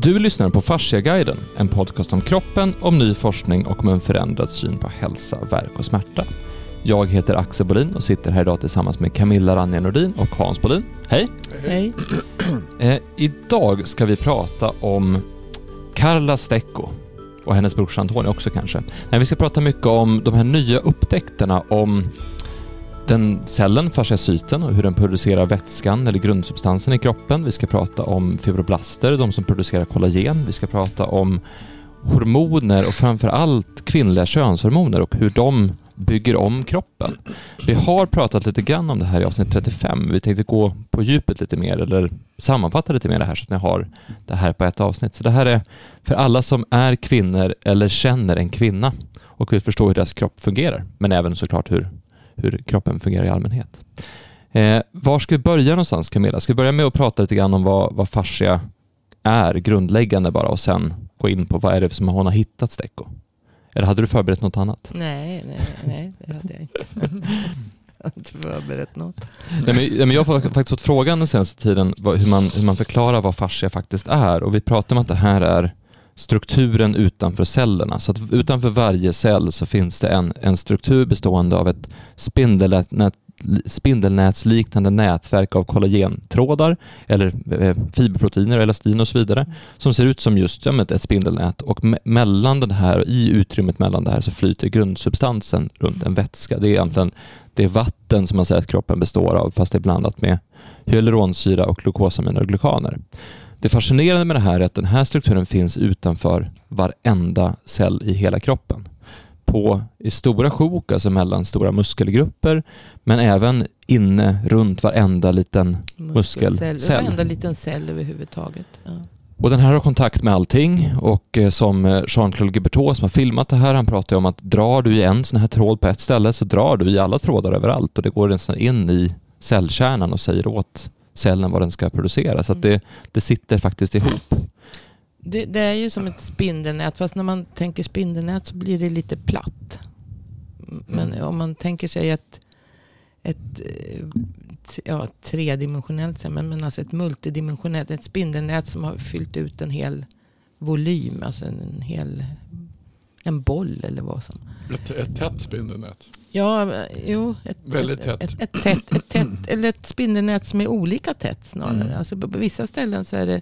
Du lyssnar på Fasciaguiden, en podcast om kroppen, om ny forskning och om en förändrad syn på hälsa, värk och smärta. Jag heter Axel Bolin och sitter här idag tillsammans med Camilla Ranja Nordin och Hans Bolin. Hej! Hej. Eh, idag ska vi prata om Carla Stecco och hennes brorsa Antonio också kanske. Nej, vi ska prata mycket om de här nya upptäckterna om den cellen, fasciacyten, och hur den producerar vätskan eller grundsubstansen i kroppen. Vi ska prata om fibroblaster, de som producerar kollagen. Vi ska prata om hormoner och framför allt kvinnliga könshormoner och hur de bygger om kroppen. Vi har pratat lite grann om det här i avsnitt 35. Vi tänkte gå på djupet lite mer eller sammanfatta lite mer det här så att ni har det här på ett avsnitt. Så det här är för alla som är kvinnor eller känner en kvinna och vill förstå hur deras kropp fungerar, men även såklart hur, hur kroppen fungerar i allmänhet. Eh, var ska vi börja någonstans Camilla? Ska vi börja med att prata lite grann om vad, vad fascia är, grundläggande bara, och sen gå in på vad är det som hon har hittat Stecco? Eller hade du förberett något annat? Nej, nej, nej, det hade jag inte. jag har inte förberett något. Nej, men, jag har faktiskt fått frågan den senaste tiden hur, man, hur man förklarar vad fascia faktiskt är och vi pratar om att det här är strukturen utanför cellerna. Så att utanför varje cell så finns det en, en struktur bestående av ett spindelnät, spindelnätsliknande nätverk av kollagentrådar eller eh, fiberproteiner, elastin och så vidare som ser ut som just ja, ett spindelnät och me mellan den här, i utrymmet mellan det här så flyter grundsubstansen runt en vätska. Det är egentligen det är vatten som man säger att kroppen består av fast det är blandat med hyaluronsyra och glukosaminer och glukaner. Det fascinerande med det här är att den här strukturen finns utanför varenda cell i hela kroppen på i stora sjok, alltså mellan stora muskelgrupper, men även inne runt varenda liten muskelcell. Varenda liten cell överhuvudtaget. Ja. Och den här har kontakt med allting och eh, som eh, Jean-Claude Gubertot som har filmat det här, han pratar om att drar du i en sån här tråd på ett ställe så drar du i alla trådar överallt och det går nästan in i cellkärnan och säger åt cellen vad den ska producera. Så att det, det sitter faktiskt ihop. Det, det, är ju som ett spindelnät, fast när man tänker spindelnät så blir det lite platt. Men mm. om man tänker sig ett, ett ja, tredimensionellt, men, men alltså ett multidimensionellt, ett spindelnät som har fyllt ut en hel volym, alltså en, en hel en boll eller vad som. Ett, ett tätt spindelnät? Ja, jo. Ett, Väldigt ett, tätt. Ett, ett, tätt, ett tätt. Eller ett spindelnät som är olika tätt snarare. Mm. Alltså på, på vissa ställen så är det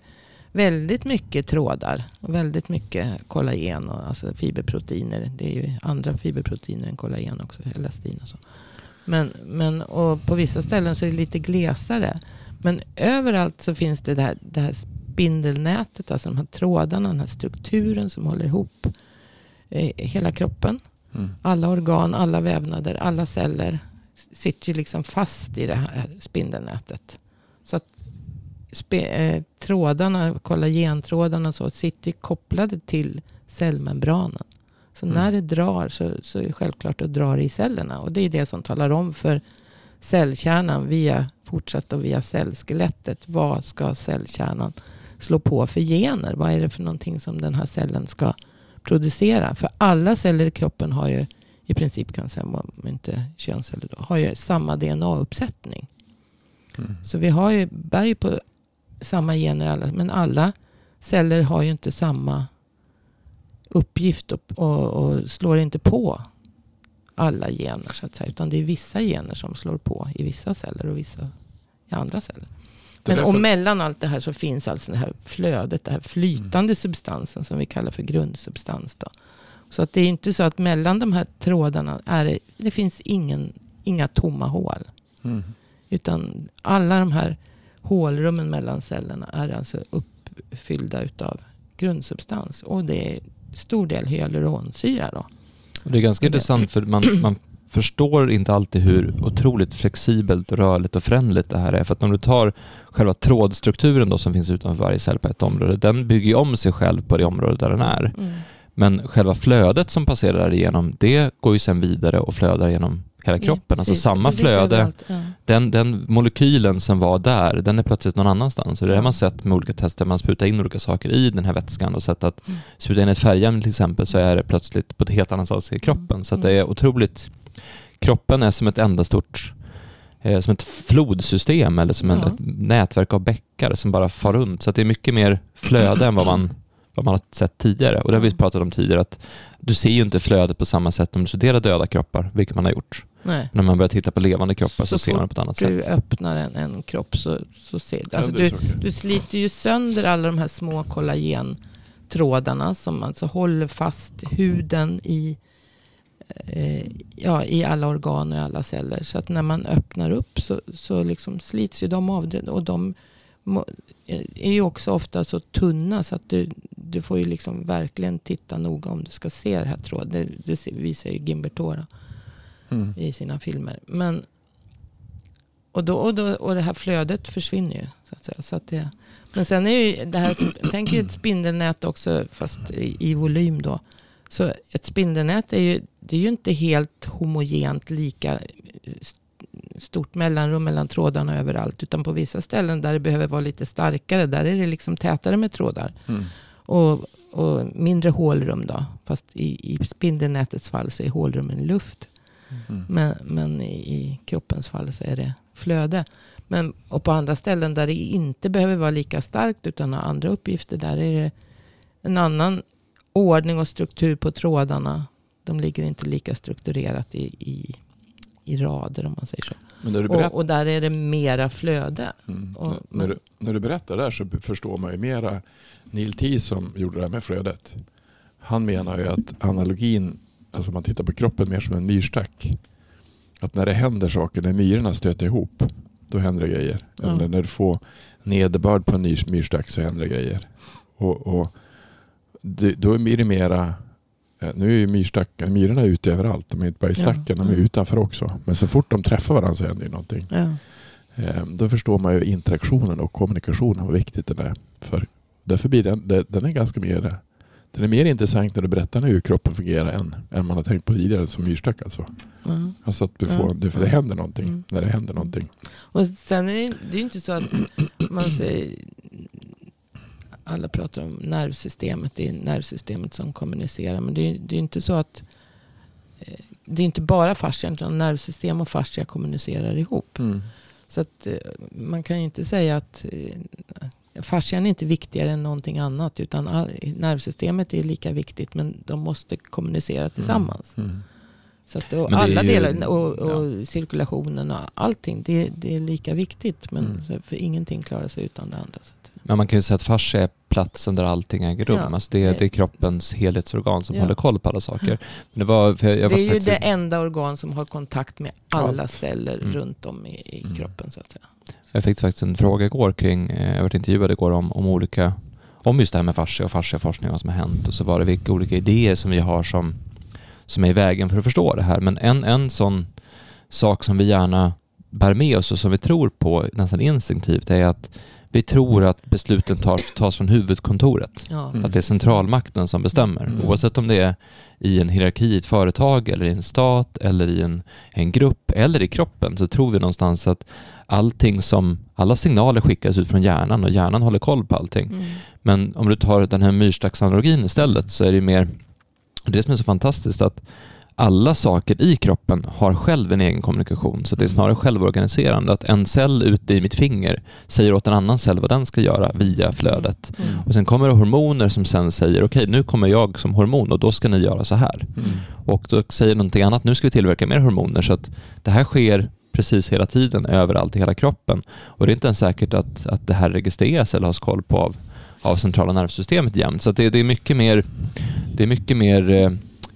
väldigt mycket trådar. Och väldigt mycket kollagen och alltså fiberproteiner. Det är ju andra fiberproteiner än kollagen också. Elastin och så. Men, men och på vissa ställen så är det lite glesare. Men överallt så finns det det här, det här spindelnätet. Alltså de här trådarna, den här strukturen som håller ihop eh, hela kroppen. Mm. Alla organ, alla vävnader, alla celler sitter ju liksom fast i det här spindelnätet. Så att spe, eh, trådarna, kollagentrådarna och så, sitter kopplade till cellmembranen. Så mm. när det drar så, så är det självklart att dra i cellerna. Och det är det som talar om för cellkärnan via fortsatt och via cellskelettet. Vad ska cellkärnan slå på för gener? Vad är det för någonting som den här cellen ska producera? För alla celler i kroppen har ju i princip kan säga, om inte könsceller då, har ju samma DNA-uppsättning. Mm. Så vi har ju, bär ju på samma gener alla, men alla celler har ju inte samma uppgift och, och, och, slår inte på alla gener så att säga. Utan det är vissa gener som slår på i vissa celler och vissa i andra celler. Men och mellan allt det här så finns alltså det här flödet, det här flytande mm. substansen som vi kallar för grundsubstans. Då. Så att det är inte så att mellan de här trådarna är det, det finns ingen, inga tomma hål. Mm. Utan alla de här hålrummen mellan cellerna är alltså uppfyllda utav grundsubstans. Och det är stor del hyaluronsyra då. Det är ganska intressant för man, man förstår inte alltid hur otroligt flexibelt, rörligt och föränderligt det här är. För att om du tar själva trådstrukturen då som finns utanför varje cell på ett område, den bygger ju om sig själv på det område där den är. Mm. Men själva flödet som passerar igenom, det går ju sen vidare och flödar genom hela kroppen. Ja, alltså samma flöde, ja. den, den molekylen som var där, den är plötsligt någon annanstans. Och det har man sett med olika tester, man sprutar in olika saker i den här vätskan och sett att mm. spruta in ett färgämne till exempel så är det plötsligt på ett helt annat sätt i kroppen. Så att det är otroligt, kroppen är som ett enda stort eh, som ett flodsystem eller som en, Ja. ett nätverk av bäckar som bara far runt. Så att det är mycket mer flöde än vad man, vad man har sett tidigare. Och det har vi Mm. pratat om tidigare, att du ser ju inte flödet på samma sätt om du studerar döda kroppar, vilket man har gjort. Nej. När man börjar titta på levande kroppar så, Så ser man det på ett annat Du sätt. öppnar en, en kropp så, så ser du. Alltså Händer du, saker. du sliter ju sönder alla de här små kollagentrådarna som alltså håller fast huden i, ja, i alla organ och i alla celler. Så att när man öppnar upp så, så liksom slits ju de av. Det, och de må, är ju också ofta så tunna så att du, du får ju liksom verkligen titta noga om du ska se det här tråden. Det, det visar ju Gimbertora Mm. i sina filmer. Men, och, då, och, då, och det här flödet försvinner ju. Så att säga. Så att det, men sen är ju det här, tänk ett spindelnät också, fast i, i volym då. Så ett spindelnät är ju, det är ju inte helt homogent lika st- stort mellanrum mellan trådarna överallt. Utan på vissa ställen där det behöver vara lite starkare, där är det liksom tätare med trådar. Mm. Och, och mindre hålrum då. Fast i, i spindelnätets fall så är hålrummen luft. Mm. Men, men i, i kroppens fall så är det flöde. Men, och på andra ställen där det inte behöver vara lika starkt utan har andra uppgifter. Där är det en annan ordning och struktur på trådarna. De ligger inte lika strukturerat i, i, i rader om man säger så. Och, och där är det mera flöde. mm. och- när, du, när du berättar där så förstår man ju mera Neil T som gjorde det här med flödet. Han menar ju att analogin, alltså man tittar på kroppen mer som en myrstack. Att när det händer saker, när myrorna stöter ihop, då händer det grejer. Eller när du får nederbörd på en myr- myrstack så händer det grejer. Och, och det, då blir det mera eh, nu är ju myrstacken, myrorna ute överallt. De är inte bara i Ja. stacken, de är Mm. utanför också. Men så fort de träffar varandra så händer ju någonting. Ja. Eh, Då förstår man ju interaktionen och kommunikationen, vad viktigt det är. För därför blir den, den är ganska mer, den är mer intressant när du berättar hur kroppen fungerar än, än man har tänkt på tidigare som myrstack alltså. Ja. Alltså att du Ja. får, det, för det händer någonting Mm. när det händer någonting. Och sen är det, det är ju inte så att man säger... Alla pratar om nervsystemet. Det är nervsystemet som kommunicerar. Men det är, det är inte så att... eh, Det är inte bara fascian. Utan nervsystem och fascia kommunicerar ihop. Så att eh, man kan ju inte säga att... eh, Fascian är inte viktigare än någonting annat. Utan all, nervsystemet är lika viktigt. Men de måste kommunicera tillsammans. Mm. Så att, och alla ju- delar och, och cirkulationen och allting. Det, det är lika viktigt. Men Mm. för ingenting klarar sig utan det andra. Så Men man kan ju säga att fascia är platsen där allting äger rum. Ja, alltså det, är, det- det är kroppens helhetsorgan som Ja. håller koll på alla saker. Men det var, jag, jag det är ju det enda organ som har kontakt med alla Allt. celler Mm. runt om i, i Mm. kroppen. Så att säga. Jag fick faktiskt en fråga igår kring, eh, jag varit intervjuad igår om, om olika, om just det här med fascia och fasciaforskning och vad som har hänt. Och så var det vilka olika idéer som vi har som, som är i vägen för att förstå det här. Men en, en sån sak som vi gärna bär med oss och som vi tror på nästan instinktivt är att vi tror att besluten tar, tas från huvudkontoret. Ja. Mm. Att det är centralmakten som bestämmer. Mm. Oavsett om det är i en hierarki i ett företag eller i en stat eller i en, en grupp eller i kroppen så tror vi någonstans att allting som, alla signaler skickas ut från hjärnan och hjärnan håller koll på allting. Mm. Men om du tar den här myrstacksanalogin istället så är det mer, det som är så fantastiskt att alla saker i kroppen har själv en egen kommunikation. Så det är snarare självorganiserande. Att en cell ute i mitt finger säger åt en annan cell vad den ska göra via flödet. Mm. Och sen kommer det hormoner som sen säger okej nu kommer jag som hormon och då ska ni göra så här. Mm. Och då säger någonting annat, nu ska vi tillverka mer hormoner. Så att det här sker precis hela tiden överallt i hela kroppen. Och det är inte ens säkert att, att det här registreras eller has koll på av, av centrala nervsystemet jämt. Så det, det är mycket mer, det är mycket mer eh,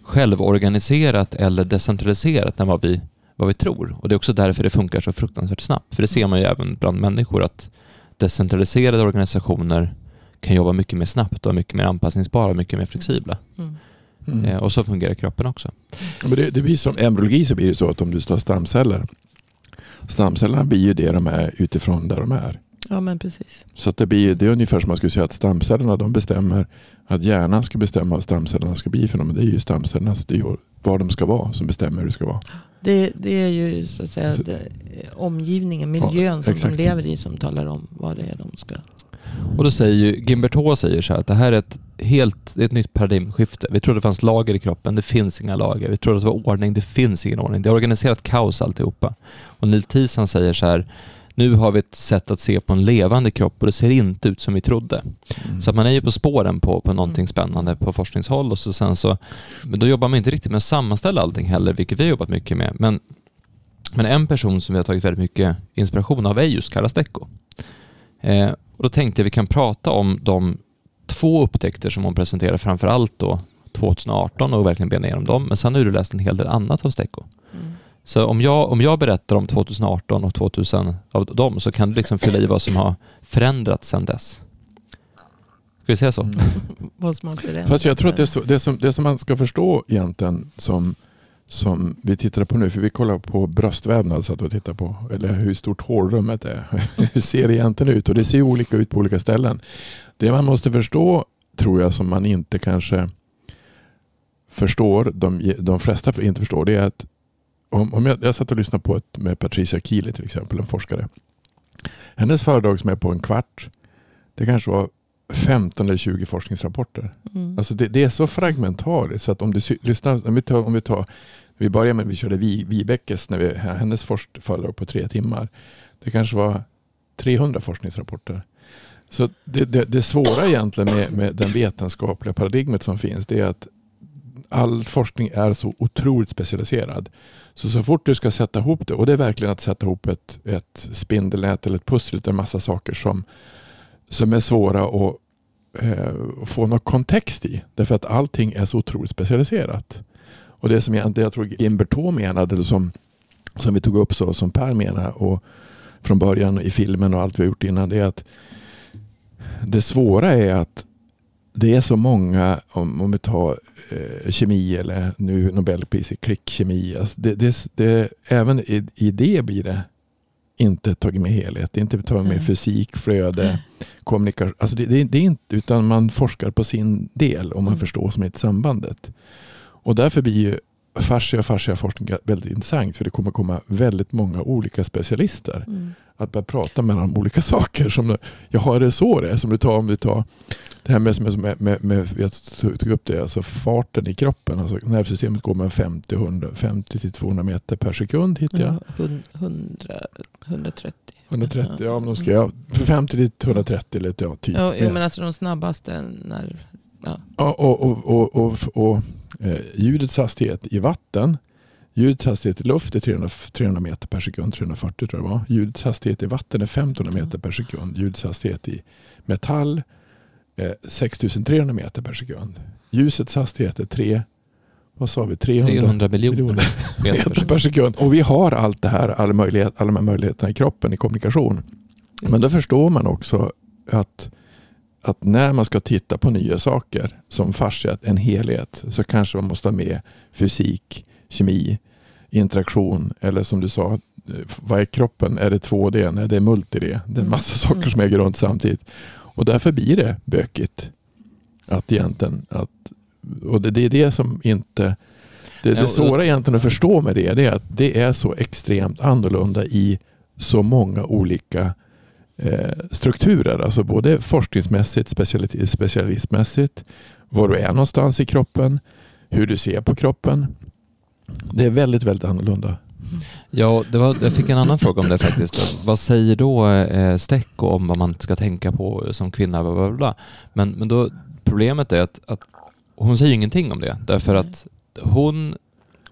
självorganiserat eller decentraliserat än vad vi, vad vi tror. Och det är också därför det funkar så fruktansvärt snabbt. För det ser man ju även bland människor att decentraliserade organisationer kan jobba mycket mer snabbt och mycket mer anpassningsbara och mycket mer flexibla. Mm. Mm. Eh, och så fungerar kroppen också. Men det, det blir som embryologi så blir det så att om du tar stamceller. Stamcellerna blir ju det de är utifrån där de är. Ja, men precis. Så att det, blir, det är ungefär som man skulle säga att stamcellerna de bestämmer att hjärnan ska bestämma vad stamcellerna ska bli för. Men det är ju stamcellerna, det är var de ska vara som bestämmer hur det ska vara. Det, det är ju så att säga Så- det, omgivningen, miljön som exakt. de lever i som talar om vad det är de ska... Och då säger ju Gimbertot säger så här att det här är ett helt, det är ett nytt paradigmskifte. Vi trodde det fanns lager i kroppen, det finns inga lager. Vi trodde att det var ordning, det finns ingen ordning. Det är organiserat kaos alltihopa. Och Neil Thiesson säger så här, nu har vi ett sätt att se på en levande kropp och det ser inte ut som vi trodde. Mm. Så att man är ju på spåren på, på någonting Mm. spännande på forskningshåll och så sen så, men då jobbar man inte riktigt med att sammanställa allting heller, vilket vi har jobbat mycket med. Men, men en person som vi har tagit väldigt mycket inspiration av är just Carla Stecco. Eh, och då tänkte jag vi kan prata om de två upptäckter som hon presenterade framför allt då 2018 och verkligen bena igenom dem. Men sen har du läst en hel del annat av Stecco. Mm. Så om jag, om jag berättar om 2018 och 2000 av dem så kan du liksom fylla i vad som har förändrats sedan dess. Ska vi säga så? Mm. Fast jag tror att det, är så, det, som, det som man ska förstå egentligen som, som vi tittar på nu, för vi kollar på bröstvävnad så att vi tittar på, eller hur stort hålrummet är. hur ser det egentligen ut? Och det ser olika ut på olika ställen. Det man måste förstå, tror jag, som man inte kanske förstår, de, de flesta inte förstår, det är att om, om jag, jag satt och lyssnade på ett med Patricia Keeley till exempel, en forskare. Hennes föredrag som är på en kvart, det kanske var 15 eller 20 forskningsrapporter. Mm. Alltså det, det är så fragmentariskt så att om du lyssnar, om vi tar, om vi tar vi börjar med, vi körde Vi- Vibekes, när vi, hennes föredrag på tre timmar. Det kanske var 300 forskningsrapporter. Så det, det, det svåra egentligen med, med den vetenskapliga paradigmet som finns, det är att all forskning är så otroligt specialiserad. Så så fort du ska sätta ihop det, och det är verkligen att sätta ihop ett, ett spindelnät eller ett pussel, det en massa saker som, som är svåra att eh, få någon kontext i. Därför att allting är så otroligt specialiserat. Och det som jag, det jag tror Gimberto menade, eller som, som vi tog upp så, som Per menade, och från början i filmen och allt vi har gjort innan, det är att det svåra är att det är så många, om, om vi tar eh, kemi eller nu Nobelpris i klickkemi, alltså det, det, det, även i, i det blir det inte tagit med helhet. Det är inte tagit med Mm. fysik, flöde, kommunikation. Alltså det, det, det är inte, utan man forskar på sin del och man Mm. förstår som ett sambandet. Och därför blir ju fascia och fasciaforskning väldigt intressant för det kommer komma väldigt många olika specialister Mm. att börja prata med om olika saker. Som, jaha, är det så det? Som du tar, om du tar det här med, med, med, med, jag tog upp det, alltså farten i kroppen. Alltså nervsystemet går med 50, 100, 50 till 200 meter per sekund hittar jag. Ja, hun- 100, 130. 130, ja men då ska jag, 50 till 130 eller ja, typ. Ja, Men- alltså de snabbaste när... Ja. Ja, och, och, och, och, och eh, ljudets hastighet i vatten, ljudets hastighet i luft är 300, 300 meter per sekund, 340 tror jag det var. Ljudets hastighet i vatten är 1500 meter per sekund. Ljudets hastighet i metall 6300 meter per sekund. Ljusets hastighet är 3, vad sa vi, 300, 300 miljoner miljoner meter per sekund. Och vi har allt det här, alla, möjlighet, alla de här möjligheterna i kroppen i kommunikation. Men då förstår man också att, att när man ska titta på nya saker som fascia, en helhet, så kanske man måste ha med fysik, kemi, interaktion eller som du sa, eh, vad är kroppen? Är det 2D? Nej, det är multi-D. Det är en Mm. massa saker Mm. som äger runt samtidigt. Och därför blir det bökigt. Att egentligen, att, och det, det är det som inte det, det svåra egentligen att förstå med det, det är att det är så extremt annorlunda i så många olika eh, strukturer. Alltså både forskningsmässigt, speciali- specialistmässigt, var du är någonstans i kroppen, hur du ser på kroppen. Det är väldigt, väldigt annorlunda. Ja, det var, jag fick en annan fråga om det faktiskt. Vad säger då eh, Stecco om vad man ska tänka på som kvinna? Bla, bla, bla. Men, men då, problemet är att, att hon säger ingenting om det. Därför att hon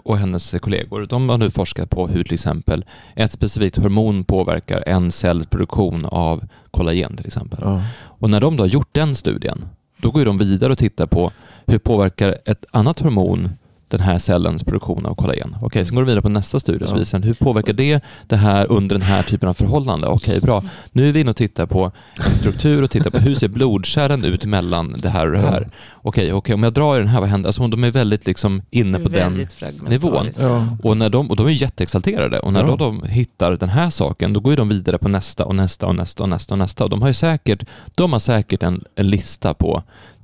och hennes kollegor, de har nu forskat på hur till exempel ett specifikt hormon påverkar en cells produktion av kollagen till exempel. Ja. Och när de då har gjort den studien, då går ju de vidare och tittar på hur påverkar ett annat hormon den här cellens produktion av kollagen. Okej, sen går de vidare på nästa studie och så visar hur påverkar det det här under den här typen av förhållande. Okej, bra. Nu är vi inne och tittar på en struktur och tittar på hur ser blodkärlen ut mellan det här och det här. Okej, okej, om jag drar i den här, vad händer? Alltså de är väldigt liksom inne på den. Ja. och, när de, och de är jätteexalterade och när Ja. då de hittar den här saken då går ju de vidare på nästa och nästa och nästa och nästa och nästa och de har säkert, de har säkert en, en lista på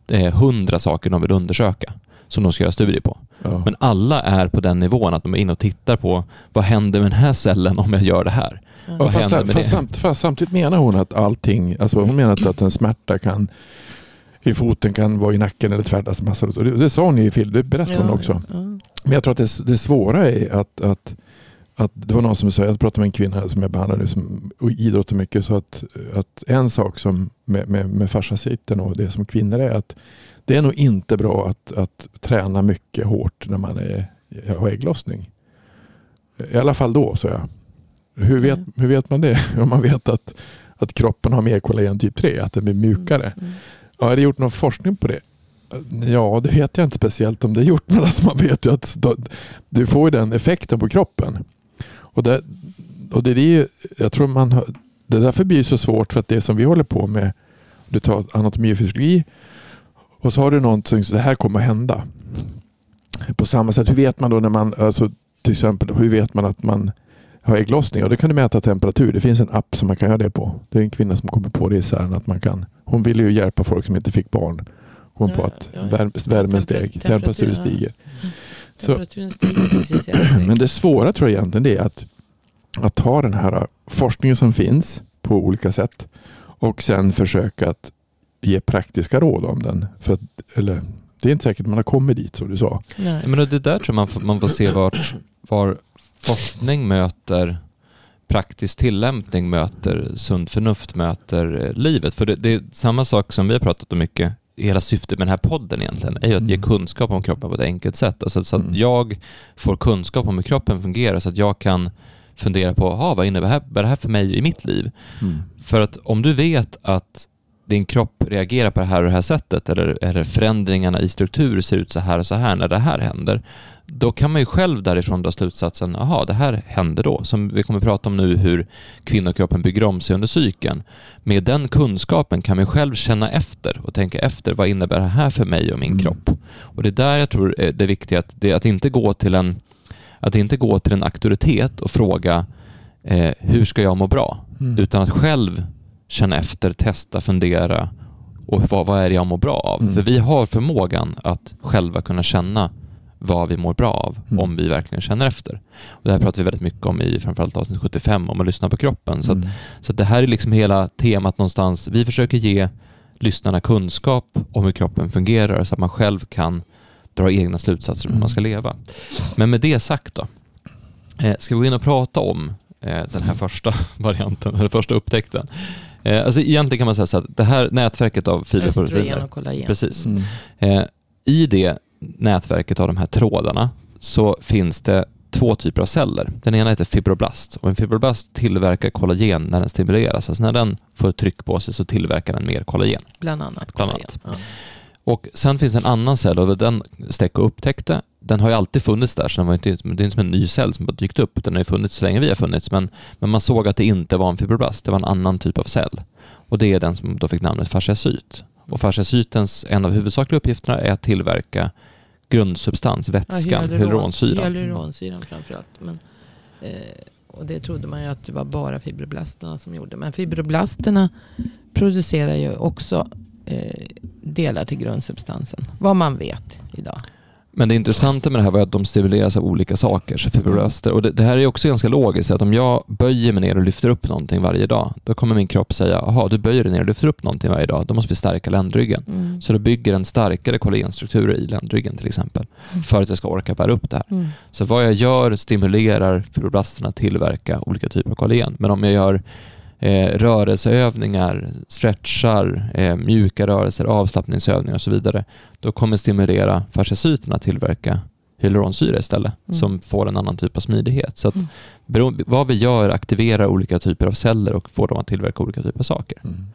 eh, hundra saker de vill undersöka som de ska göra studier på. Ja. Men alla är på den nivån att de är inne och tittar på vad händer med den här cellen om jag gör det här? Ja. vad fast, händer med fast, det? samt, fast samtidigt menar hon att allting, alltså hon menar att, att en smärta kan i foten kan vara i nacken eller tvärdas massa. Det, det sa hon i film, det berättade hon också. Ja. Men jag tror att det, det svåra är att, att, att det var någon som sa, jag pratade med en kvinna som jag behandlar nu som idrottar mycket, så att, att en sak som med, med, med fasciasiten och det som kvinnor är att det är nog inte bra att, att träna mycket hårt när man är, har ägglossning. I alla fall då, sa jag. Hur vet, Mm. hur vet man det? Om man vet att, att kroppen har mer kollagen typ 3, att den blir mjukare. Mm. Ja, har det gjort någon forskning på det? Ja, det vet jag inte speciellt om det är gjort, men alltså man vet ju att du får den effekten på kroppen. Och det, och det är ju, jag tror man har, det därför blir det så svårt för att det som vi håller på med, du tar anatomi och fysiologi och så har du någonting, så det här kommer att hända. På samma sätt, hur vet man då när man, alltså till exempel, hur vet man att man har ägglossning? Och det kan du mäta temperatur. Det finns en app som man kan göra det på. Det är en kvinna som kommer på det i CERN att man kan. Hon ville ju hjälpa folk som inte fick barn. Kom på Ja, att ja, ja. värm, värmen steg, temperatur, temperaturen stiger. Så- precis. ja. Men det svåra tror jag egentligen det är att, att ta den här forskningen som finns på olika sätt och sen försöka att ge praktiska råd om den. För att, eller, det är inte säkert man har kommit dit som du sa. Nej. Men det där tror jag man får, man får se vart, var forskning möter praktisk tillämpning möter sunt förnuft möter eh, livet. För det, det är samma sak som vi har pratat om mycket hela syftet med den här podden egentligen är ju att ge Mm. kunskap om kroppen på ett enkelt sätt. Alltså så att Mm. jag får kunskap om hur kroppen fungerar så att jag kan fundera på aha, vad innebär det här, för mig i mitt liv? För att om du vet att din kropp reagerar på det här och det här sättet eller, eller förändringarna i struktur ser ut så här och så här när det här händer, då kan man ju själv därifrån dra slutsatsen, aha, det här händer då. Som vi kommer att prata om nu, hur kvinnokroppen bygger om sig under cykeln. Med den kunskapen kan man själv känna efter och tänka efter, vad innebär det här för mig och min Mm. kropp? Och det är där jag tror är det viktiga, att, det, att inte gå till en att inte gå till en auktoritet och fråga eh, hur ska jag må bra? Mm. Utan att själv känna efter, testa, fundera och vad, vad är det jag mår bra av? Mm. För vi har förmågan att själva kunna känna vad vi mår bra av Mm. om vi verkligen känner efter. Och det här pratar vi väldigt mycket om i framförallt avsnitt 75 om att lyssna på kroppen. Så, att, Mm. så att det här är liksom hela temat någonstans. Vi försöker ge lyssnarna kunskap om hur kroppen fungerar så att man själv kan dra egna slutsatser om hur man ska leva. Men med det sagt då, eh, ska vi gå in och prata om eh, den här första varianten, eller första upptäckten. Eh, alltså egentligen kan man säga så att det här nätverket av fiberproteiner, precis. Mm. Eh, I det nätverket av de här trådarna så finns det två typer av celler. Den ena heter fibroblast och en fibroblast tillverkar kollagen när den stimuleras. Alltså när den får tryck på sig så tillverkar den mer kollagen. Bland annat. Bland kollagen. annat. Och sen finns det en annan cell och den Stecco upptäckte, den har ju alltid funnits där, så den var inte, det är inte som en ny cell som har dykt upp, den har ju funnits så länge vi har funnits, men, men man såg att det inte var en fibroblast, det var en annan typ av cell. Och det är den som då fick namnet fasciacyt. Och fasciacytens, en av huvudsakliga uppgifterna är att tillverka grundsubstans, Ja, vätskan, hyaluron- hyaluronsyran. Hyaluronsyran framförallt. Men, eh, och det trodde man ju att det var bara fibroblasterna som gjorde. Men fibroblasterna producerar ju också eh, delar till grundsubstansen. Vad man vet idag. Men det intressanta med det här var att de stimuleras av olika saker, så fibroblaster. Och det, det här är också ganska logiskt, att om jag böjer mig ner och lyfter upp någonting varje dag, då kommer min kropp säga, jaha, du böjer dig ner och lyfter upp någonting varje dag, då måste vi stärka ländryggen. Mm. Så då bygger en starkare kollagenstrukturer i ländryggen till exempel, Mm. för att jag ska orka bära upp det här. Mm. Så vad jag gör stimulerar fibroblasterna att tillverka olika typer av kollagen. Men om jag gör eh, rörelseövningar, stretchar, eh, mjuka rörelser, avslappningsövningar och så vidare, då kommer stimulera fasciacyterna att tillverka hyaluronsyra istället, Mm. som får en annan typ av smidighet. Så att Mm. bero, vad vi gör aktiverar olika typer av celler och får dem att tillverka olika typer av saker. Mm.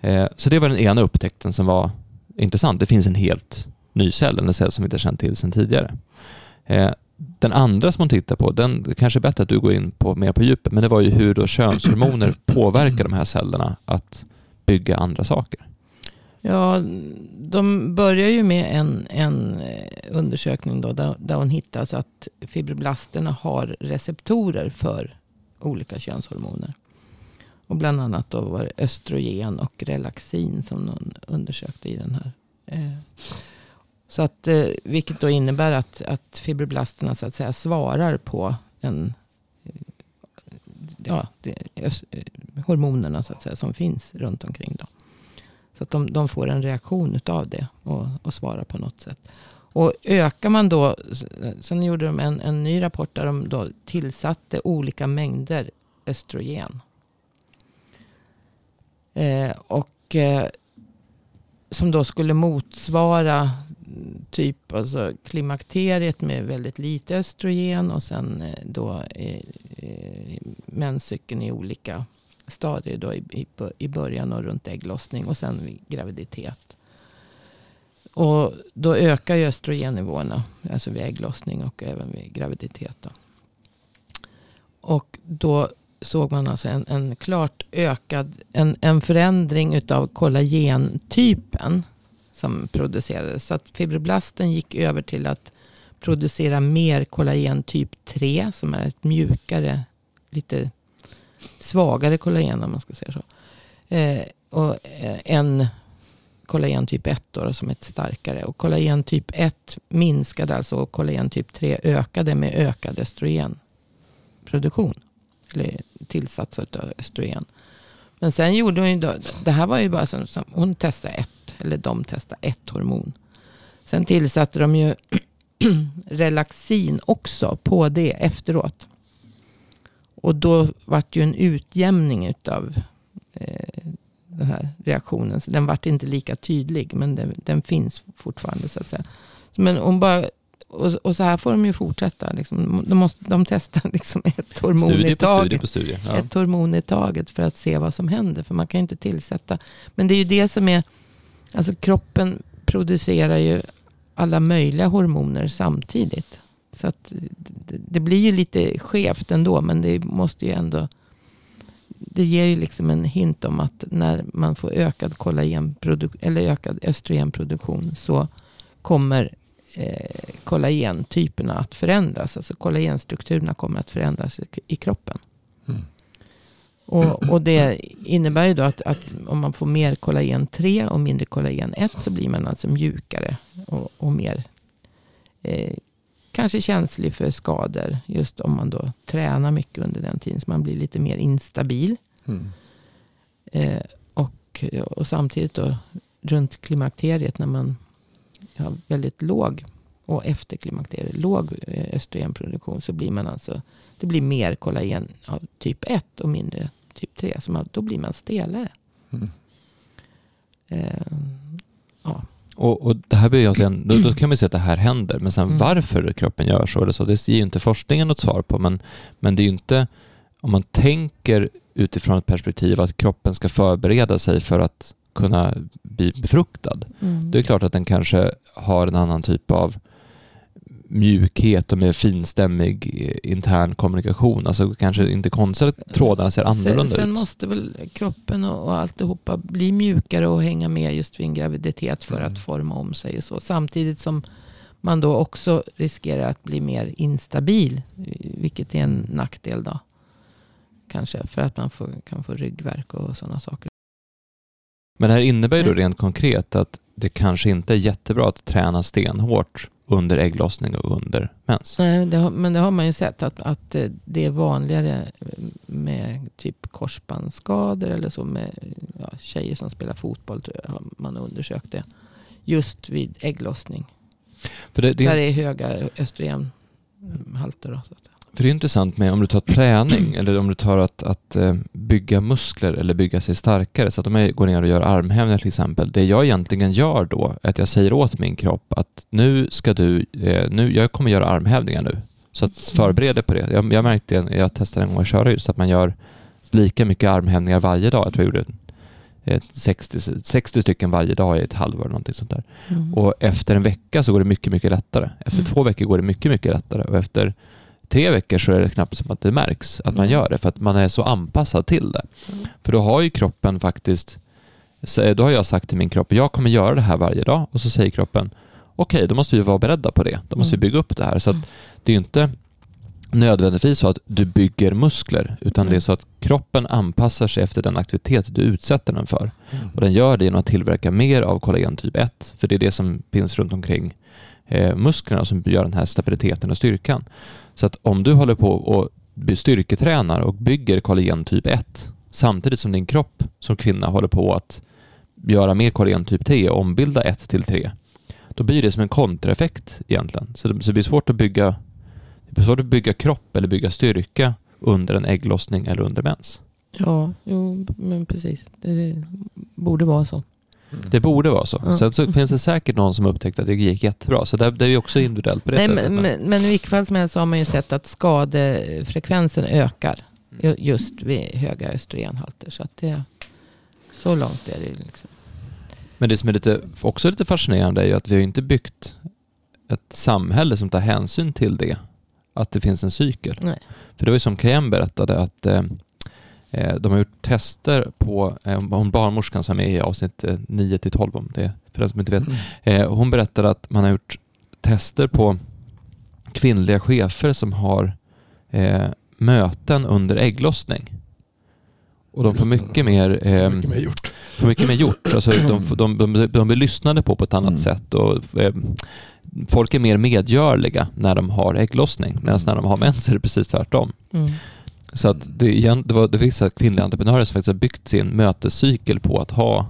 Eh, så det var den ena upptäckten som var intressant. Det finns en helt ny cell, en cell som vi inte känt till sedan tidigare. Eh, den andra som hon tittar på, den kanske är bättre att du går in på mer på djupet, men det var ju hur då könshormoner påverkar de här cellerna att bygga andra saker. Ja, de börjar ju med en, en eh, undersökning då, där, där hon hittar så att fibroblasterna har receptorer för olika könshormoner. Och bland annat då var det östrogen och relaxin som de undersökte i den här. Eh, så att, eh, vilket då innebär att, att fibroblasterna så att säga svarar på en, ja, det, eh, hormonerna så att säga som finns runt omkring. Då. Så att de, de får en reaktion utav det och, och svarar på något sätt. Och ökar man då, eh, sen gjorde de en, en ny rapport där de då tillsatte olika mängder östrogen. Eh, och eh, som då skulle motsvara typ alltså klimakteriet med väldigt lite östrogen och sen eh, då eh, eh, menscykeln i olika stadier då i, i, i början och runt ägglossning och sen vid graviditet. Och då ökar ju östrogennivåerna, alltså vid ägglossning och även vid graviditet. Då. Och då såg man alltså en, en klart ökad, en, en förändring utav kollagentypen som producerades. Så att fibroblasten gick över till att producera mer kollagen typ 3 som är ett mjukare, lite svagare kollagen om man ska säga så. Eh, och eh, en kollagen typ 1 då, som är ett starkare. Och kollagen typ 1 minskade alltså och kollagen typ 3 ökade med ökad östrogenproduktion. Eller tillsats av östrogen. Men sen gjorde hon ju då, det här var ju bara som, som hon testade ett, eller de testade ett hormon. Sen tillsatte de ju relaxin också på det efteråt. Och då vart ju en utjämning utav eh, den här reaktionen. Så den vart inte lika tydlig. Men den, den finns fortfarande så att säga. Men hon bara, och, och, så här får de ju fortsätta. Liksom. De, måste, de testar liksom ett hormon studie i taget. Studie studie, ja. Ett hormon i taget för att se vad som händer. För man kan ju inte tillsätta. Men det är ju det som är, alltså kroppen producerar ju alla möjliga hormoner samtidigt. Så att det, blir ju lite skevt ändå. Men det måste ju ändå det ger ju liksom en hint om att när man får ökad eller ökad östrogenproduktion så kommer eh, kollagentyperna att förändras. Alltså kollagenstrukturerna kommer att förändras i, i kroppen. Mm. Och, och, det innebär ju då att, att, om man får mer kollagen 3 och mindre kollagen 1 så blir man alltså mjukare och, och mer eh, kanske känslig för skador. Just om man då tränar mycket under den tiden. Så man blir lite mer instabil. Mm. Eh, och, och samtidigt då runt klimakteriet när man har väldigt låg och efter klimakteriet låg eh, östrogenproduktion så blir man alltså det blir mer kollagen av typ 1 och mindre typ 3. Så man, då blir man stelare. Mm. Eh, ja. Och, och, det här blir egentligen, då, då, kan vi säga att det här händer, men sen mm. varför kroppen gör så eller så, det ger ju inte forskningen något svar på, men, men det är ju inte, om man tänker utifrån ett perspektiv att kroppen ska förbereda sig för att kunna bli befruktad, mm. det är klart att den kanske har en annan typ av mjukhet och mer finstämmig eh, intern kommunikation. Alltså kanske inte konstigt att trådarna ser annorlunda sen, ut. Sen måste väl kroppen och, och alltihopa bli mjukare och hänga med just vid en graviditet för mm. att forma om sig och så. Samtidigt som man då också riskerar att bli mer instabil. Vilket är en nackdel då. Kanske för att man får, kan få ryggverk och sådana saker. Men det här innebär ju då rent konkret att det kanske inte är jättebra att träna stenhårt under ägglossning och under mens. Nej, det har, men det har man ju sett att, att eh, det är vanligare med typ korsbandsskador eller så med ja, tjejer som spelar fotboll. Tror jag, har man undersökt det. Just vid ägglossning. För det, det... Där är höga östrogenhalter. Då, så att för det är intressant med om du tar träning eller om du tar att, att eh, bygga muskler eller bygga sig starkare. Så att om jag går ner och gör armhävningar till exempel. Det jag egentligen gör då är att jag säger åt min kropp att nu ska du, eh, nu, jag kommer göra armhävningar nu. Så att förbered dig på det. Jag, jag märkte, jag testade en gång att köra just att man gör lika mycket armhävningar varje dag. Jag tror jag gjorde 60, 60 stycken varje dag i ett halvår. Någonting sånt där. Mm. Och efter en vecka så går det mycket, mycket lättare. Efter mm. två veckor går det mycket, mycket lättare. Och efter tre veckor så är det knappt som att det märks att man mm. gör det för att man är så anpassad till det. Mm. För då har ju kroppen faktiskt, då har jag sagt till min kropp, jag kommer göra det här varje dag och så säger kroppen, okej, okay, då måste vi vara beredda på det. Då måste mm. vi bygga upp det här. Så det är ju inte nödvändigtvis så att du bygger muskler, utan mm. det är så att kroppen anpassar sig efter den aktivitet du utsätter den för. Mm. Och den gör det genom att tillverka mer av kollagen typ 1, för det är det som finns runt omkring eh, musklerna som gör den här stabiliteten och styrkan. Så att om du håller på och styrketränar och bygger kollagen typ 1 samtidigt som din kropp som kvinna håller på att göra mer kollagen typ 3, och ombilda 1 till 3, då blir det som en kontraeffekt egentligen. Så det, så det blir svårt att bygga det blir svårt att bygga kropp eller bygga styrka under en ägglossning eller under mens. Ja, jo, men precis. Det borde vara så. Mm. Det borde vara så. Ja. Sen så finns det säkert någon som upptäckte att det gick jättebra. Så det, det är ju också individuellt på det Nej, sättet. men, men, men i vilket fall som helst så har man ju sett att skadefrekvensen ökar ju- just vid höga östrogenhalter. Så att det, så långt är det liksom. Men det som är lite, också lite fascinerande är ju att vi har inte byggt ett samhälle som tar hänsyn till det. Att det finns en cykel. Nej. För det var ju som KM berättade att eh, de har gjort tester på, eh, hon barnmorskan som är med i avsnitt eh, 9 till 12 om det, för den som inte vet. Mm. Eh, hon berättade att man har gjort tester på kvinnliga chefer som har eh, möten under ägglossning. Och de får mycket mer, eh, Mycket mer gjort. får mycket mer gjort. Alltså, de, de, de, de blir lyssnade på på ett annat Mm. sätt. Och, eh, folk är mer medgörliga när de har ägglossning. Medan när de har mens är det precis tvärtom. Mm. Så att det, igen, det, var, det finns kvinnliga entreprenörer som faktiskt har byggt sin mötescykel på att ha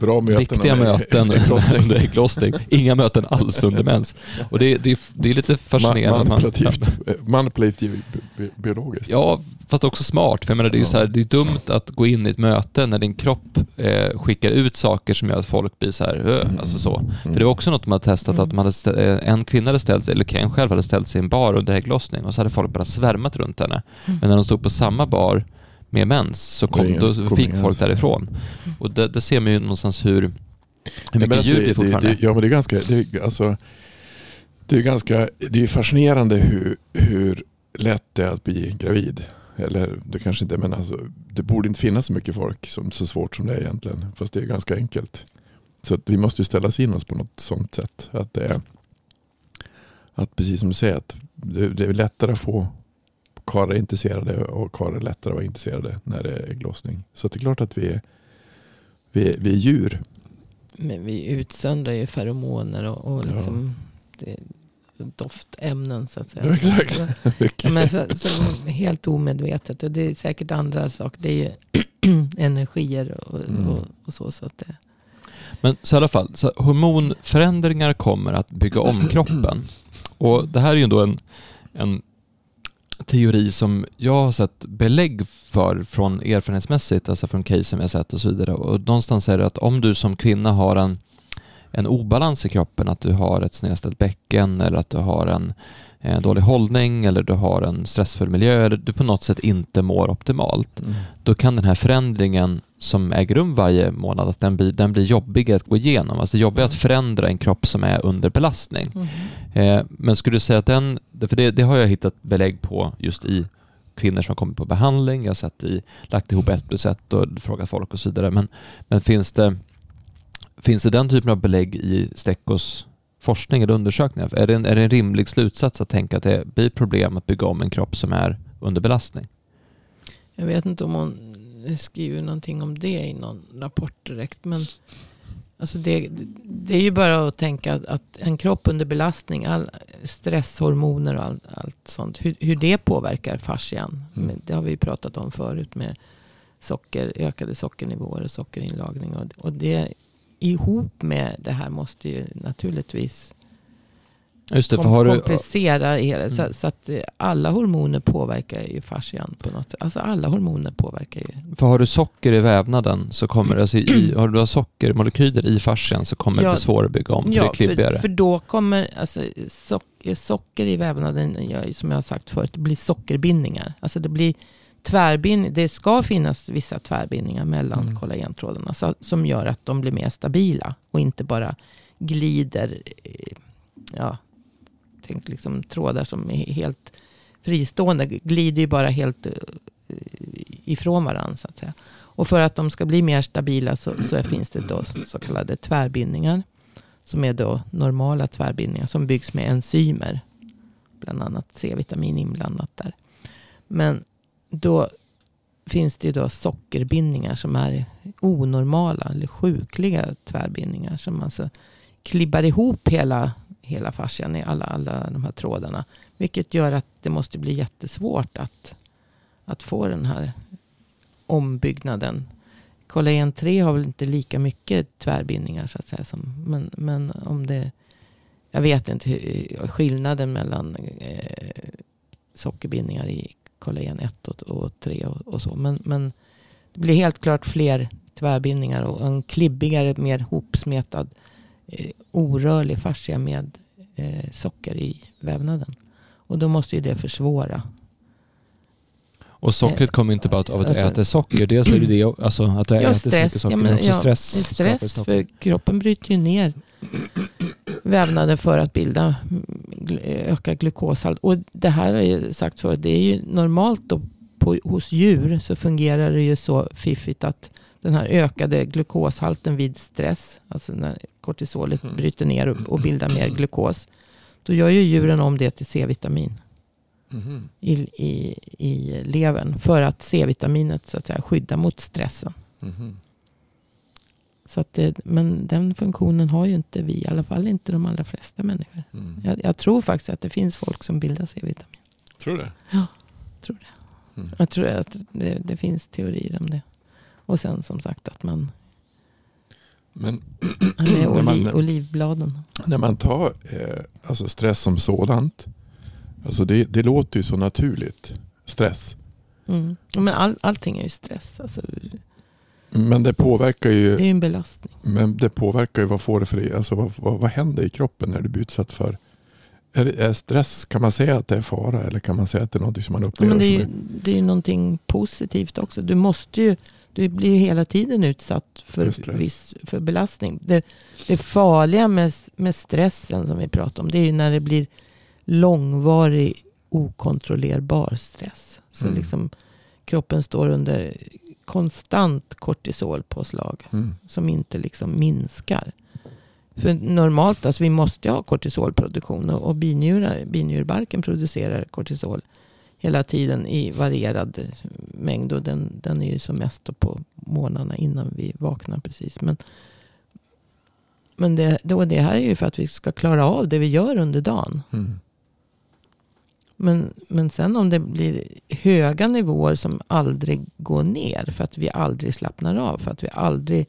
Bra möten. viktiga med- möten under ägglossning. Inga möten alls under mens. Och det, det, det är lite fascinerande. att man- Manipulativt, eh, manipulativt bi- bi- biologiskt. Ja, fast också smart. För jag menar, det är ju så här, det är dumt att gå in i ett möte när din kropp eh, skickar ut saker som gör att folk blir så här, "Ö", Mm. alltså så. Mm. För det var också något man hade testat, Mm. att man hade eh, en kvinna hade ställt sig, eller Ken själv hade ställt sig i en bar under ägglossning och så hade folk bara svärmat runt henne. Mm. Men när de stod på samma bar med mens så Det kom, då fick folk därifrån. Och det, det ser man ju någonstans hur, hur men mycket alltså, ljud det är fortfarande. Det, ja, men det är ganska, det är, alltså, det är ganska, det är fascinerande hur, hur lätt det är att bli gravid. Eller det kanske inte, men alltså, det borde inte finnas så mycket folk som så svårt som det är egentligen. Fast det är ganska enkelt. Så att vi måste ju ställa in oss på något sånt sätt. Att det är, att precis som du säger, att det, det är lättare att få karlar intresserade och karlar är lättare att vara intresserade när det är ägglossning. Så det är klart att vi är, vi är, vi är djur. Men vi utsöndrar ju feromoner och, och Ja. liksom det, doftämnen så att säga. Ja, exakt. Ja, men så, så helt omedvetet. Och det är säkert andra saker. Det är ju energier och, Mm. och, och så. så att det, Men så i alla fall, så hormonförändringar kommer att bygga om kroppen. Och det här är ju då en, en teori som jag har sett belägg för från erfarenhetsmässigt, alltså från case som jag har sett och så vidare. Och någonstans är det att om du som kvinna har en, en obalans i kroppen, att du har ett snedställt bäcken eller att du har en dålig hållning eller du har en stressfull miljö eller du på något sätt inte mår optimalt Mm. då kan den här förändringen som äger rum varje månad, att den blir, den blir jobbig att gå igenom. Alltså är att förändra en kropp som är under belastning. Eh, men skulle du säga att den, för det, det har jag hittat belägg på just i kvinnor som kommit på behandling, jag har sett i, lagt ihop ett plus ett och frågat folk och så vidare. Men, men finns, det, finns det den typen av belägg i Steckos forskning eller undersökningar? Är det, en, är det en rimlig slutsats att tänka att det blir problem att bygga om en kropp som är under belastning? Jag vet inte om hon skriver någonting om det i någon rapport direkt. Men alltså det, det är ju bara att tänka att, att en kropp under belastning, all stresshormoner och allt, allt sånt. Hur, hur det påverkar fascian. Mm. Det har vi ju pratat om förut med socker, ökade sockernivåer och sockerinlagring. Och, och det ihop med det här måste ju naturligtvis Just det, för har du, komplicera hela. Mm. Så, så att eh, alla hormoner påverkar ju fascian på något sätt. Alltså alla hormoner påverkar ju. För har du socker i vävnaden så kommer alltså i, har du sockermolekyler i fascian så kommer det Ja. bli svårare att bygga om, för det är för, klibbigare. för då kommer alltså, socker, socker i vävnaden, ja, som jag har sagt förut, det blir sockerbindningar. Alltså det blir tvärbindning. Det ska finnas vissa tvärbindningar mellan Mm. kollagentrådarna så, som gör att de blir mer stabila och inte bara glider. eh, Ja, tänk liksom trådar som är helt fristående glider ju bara helt eh, ifrån varandra så att säga. Och för att de ska bli mer stabila så, så finns det då så kallade tvärbindningar. Som är då normala tvärbindningar som byggs med enzymer. Bland annat C-vitamin inblandat där. Men då finns det ju då sockerbindningar som är onormala eller sjukliga tvärbindningar. Som alltså klibbar ihop hela, hela fascian i alla, alla de här trådarna. Vilket gör att det måste bli jättesvårt att, att få den här ombyggnaden. kollagen 3 har väl inte lika mycket tvärbindningar så att säga. Som, men, men om det, jag vet inte hur, skillnaden mellan eh, sockerbindningar i kollagen 1 och, och 3 och, och, så. Men, men det blir helt klart fler tvärbindningar och en klibbigare, mer hopsmetad eh, orörlig fascia med eh, socker i vävnaden. Och då måste ju det försvåra. Och sockret kommer inte bara av att Alltså- äter socker. Dels är det det, alltså att du Ja, ätit så mycket stress. socker, Ja, men men, också stress. stress för kroppen bryter ju ner vävnaden för att bilda öka glukoshalt. Och det här har jag sagt förut. Det är ju normalt då på, hos djur så fungerar det ju så fiffigt att den här ökade glukoshalten vid stress, alltså när kortisolet Mm. bryter ner och, bildar mer glukos. Då gör ju djuren om det till C-vitamin Mhm. i, i, i levern. För att C-vitaminet så att säga skyddar mot stressen. Mhm. Så att det, men den funktionen har ju inte vi, i alla fall inte de allra flesta människor. Mm. Jag, jag tror faktiskt att det finns folk som bildar C-vitamin. Tror du det? Tror det. Mm. Jag tror att det, det finns teorier om det. Och sen som sagt att man Men med När man- oli, olivbladen. när man tar eh, alltså stress som sådant. Alltså det, det låter ju så naturligt. Stress. Mm. Men all, allting är ju stress. Alltså, Men det påverkar det ju, är ju en belastning. men det påverkar ju vad får det för alltså vad, vad, vad händer i kroppen när du blir utsatt för är, det- är stress, kan man säga att det är fara eller kan man säga att det är något som man upplever Men det är, ju, det är ju någonting positivt också. Du måste ju, du blir ju hela tiden utsatt För viss, för belastning. Det, det farliga med, med stressen som vi pratar om, det är ju när det blir långvarig okontrollerbar stress. Så Mm. liksom kroppen står under konstant kortisolpåslag mm. som inte liksom minskar. För normalt, alltså vi måste ha kortisolproduktion och, och binjurar, binjurbarken producerar kortisol hela tiden i varierad mängd. Och den, den är ju som mest på morgnarna innan vi vaknar precis. Men, men det, då, det här är ju för att vi ska klara av det vi gör under dagen. Mm. Men, men sen om det blir höga nivåer som aldrig går ner. För att vi aldrig slappnar av. För att vi aldrig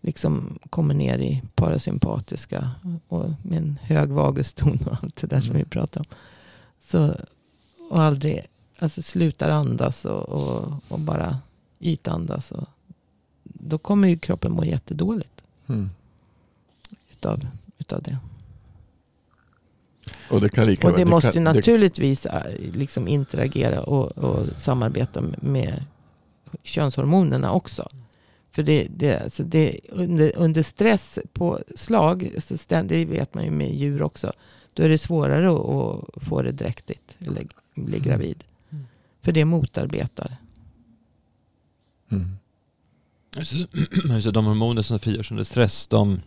liksom kommer ner i parasympatiska. Och med en hög vaguston och allt det där som Mm. vi pratar om. Så, och aldrig alltså slutar andas och, och, och bara ytandas. Och, då kommer ju kroppen må jättedåligt Mm. utav, utav det. Och det kan lika Och det väl- måste kan, naturligtvis äh, liksom interagera och, och samarbeta med könshormonerna också. För det, det, alltså det, under, under stress på slag, alltså stä- det vet man ju med djur också, då är det svårare att, att få det dräktigt eller bli Mm. gravid. Mm. För det motarbetar. mm. Just det. Just det, de hormoner som frigörs under stress, de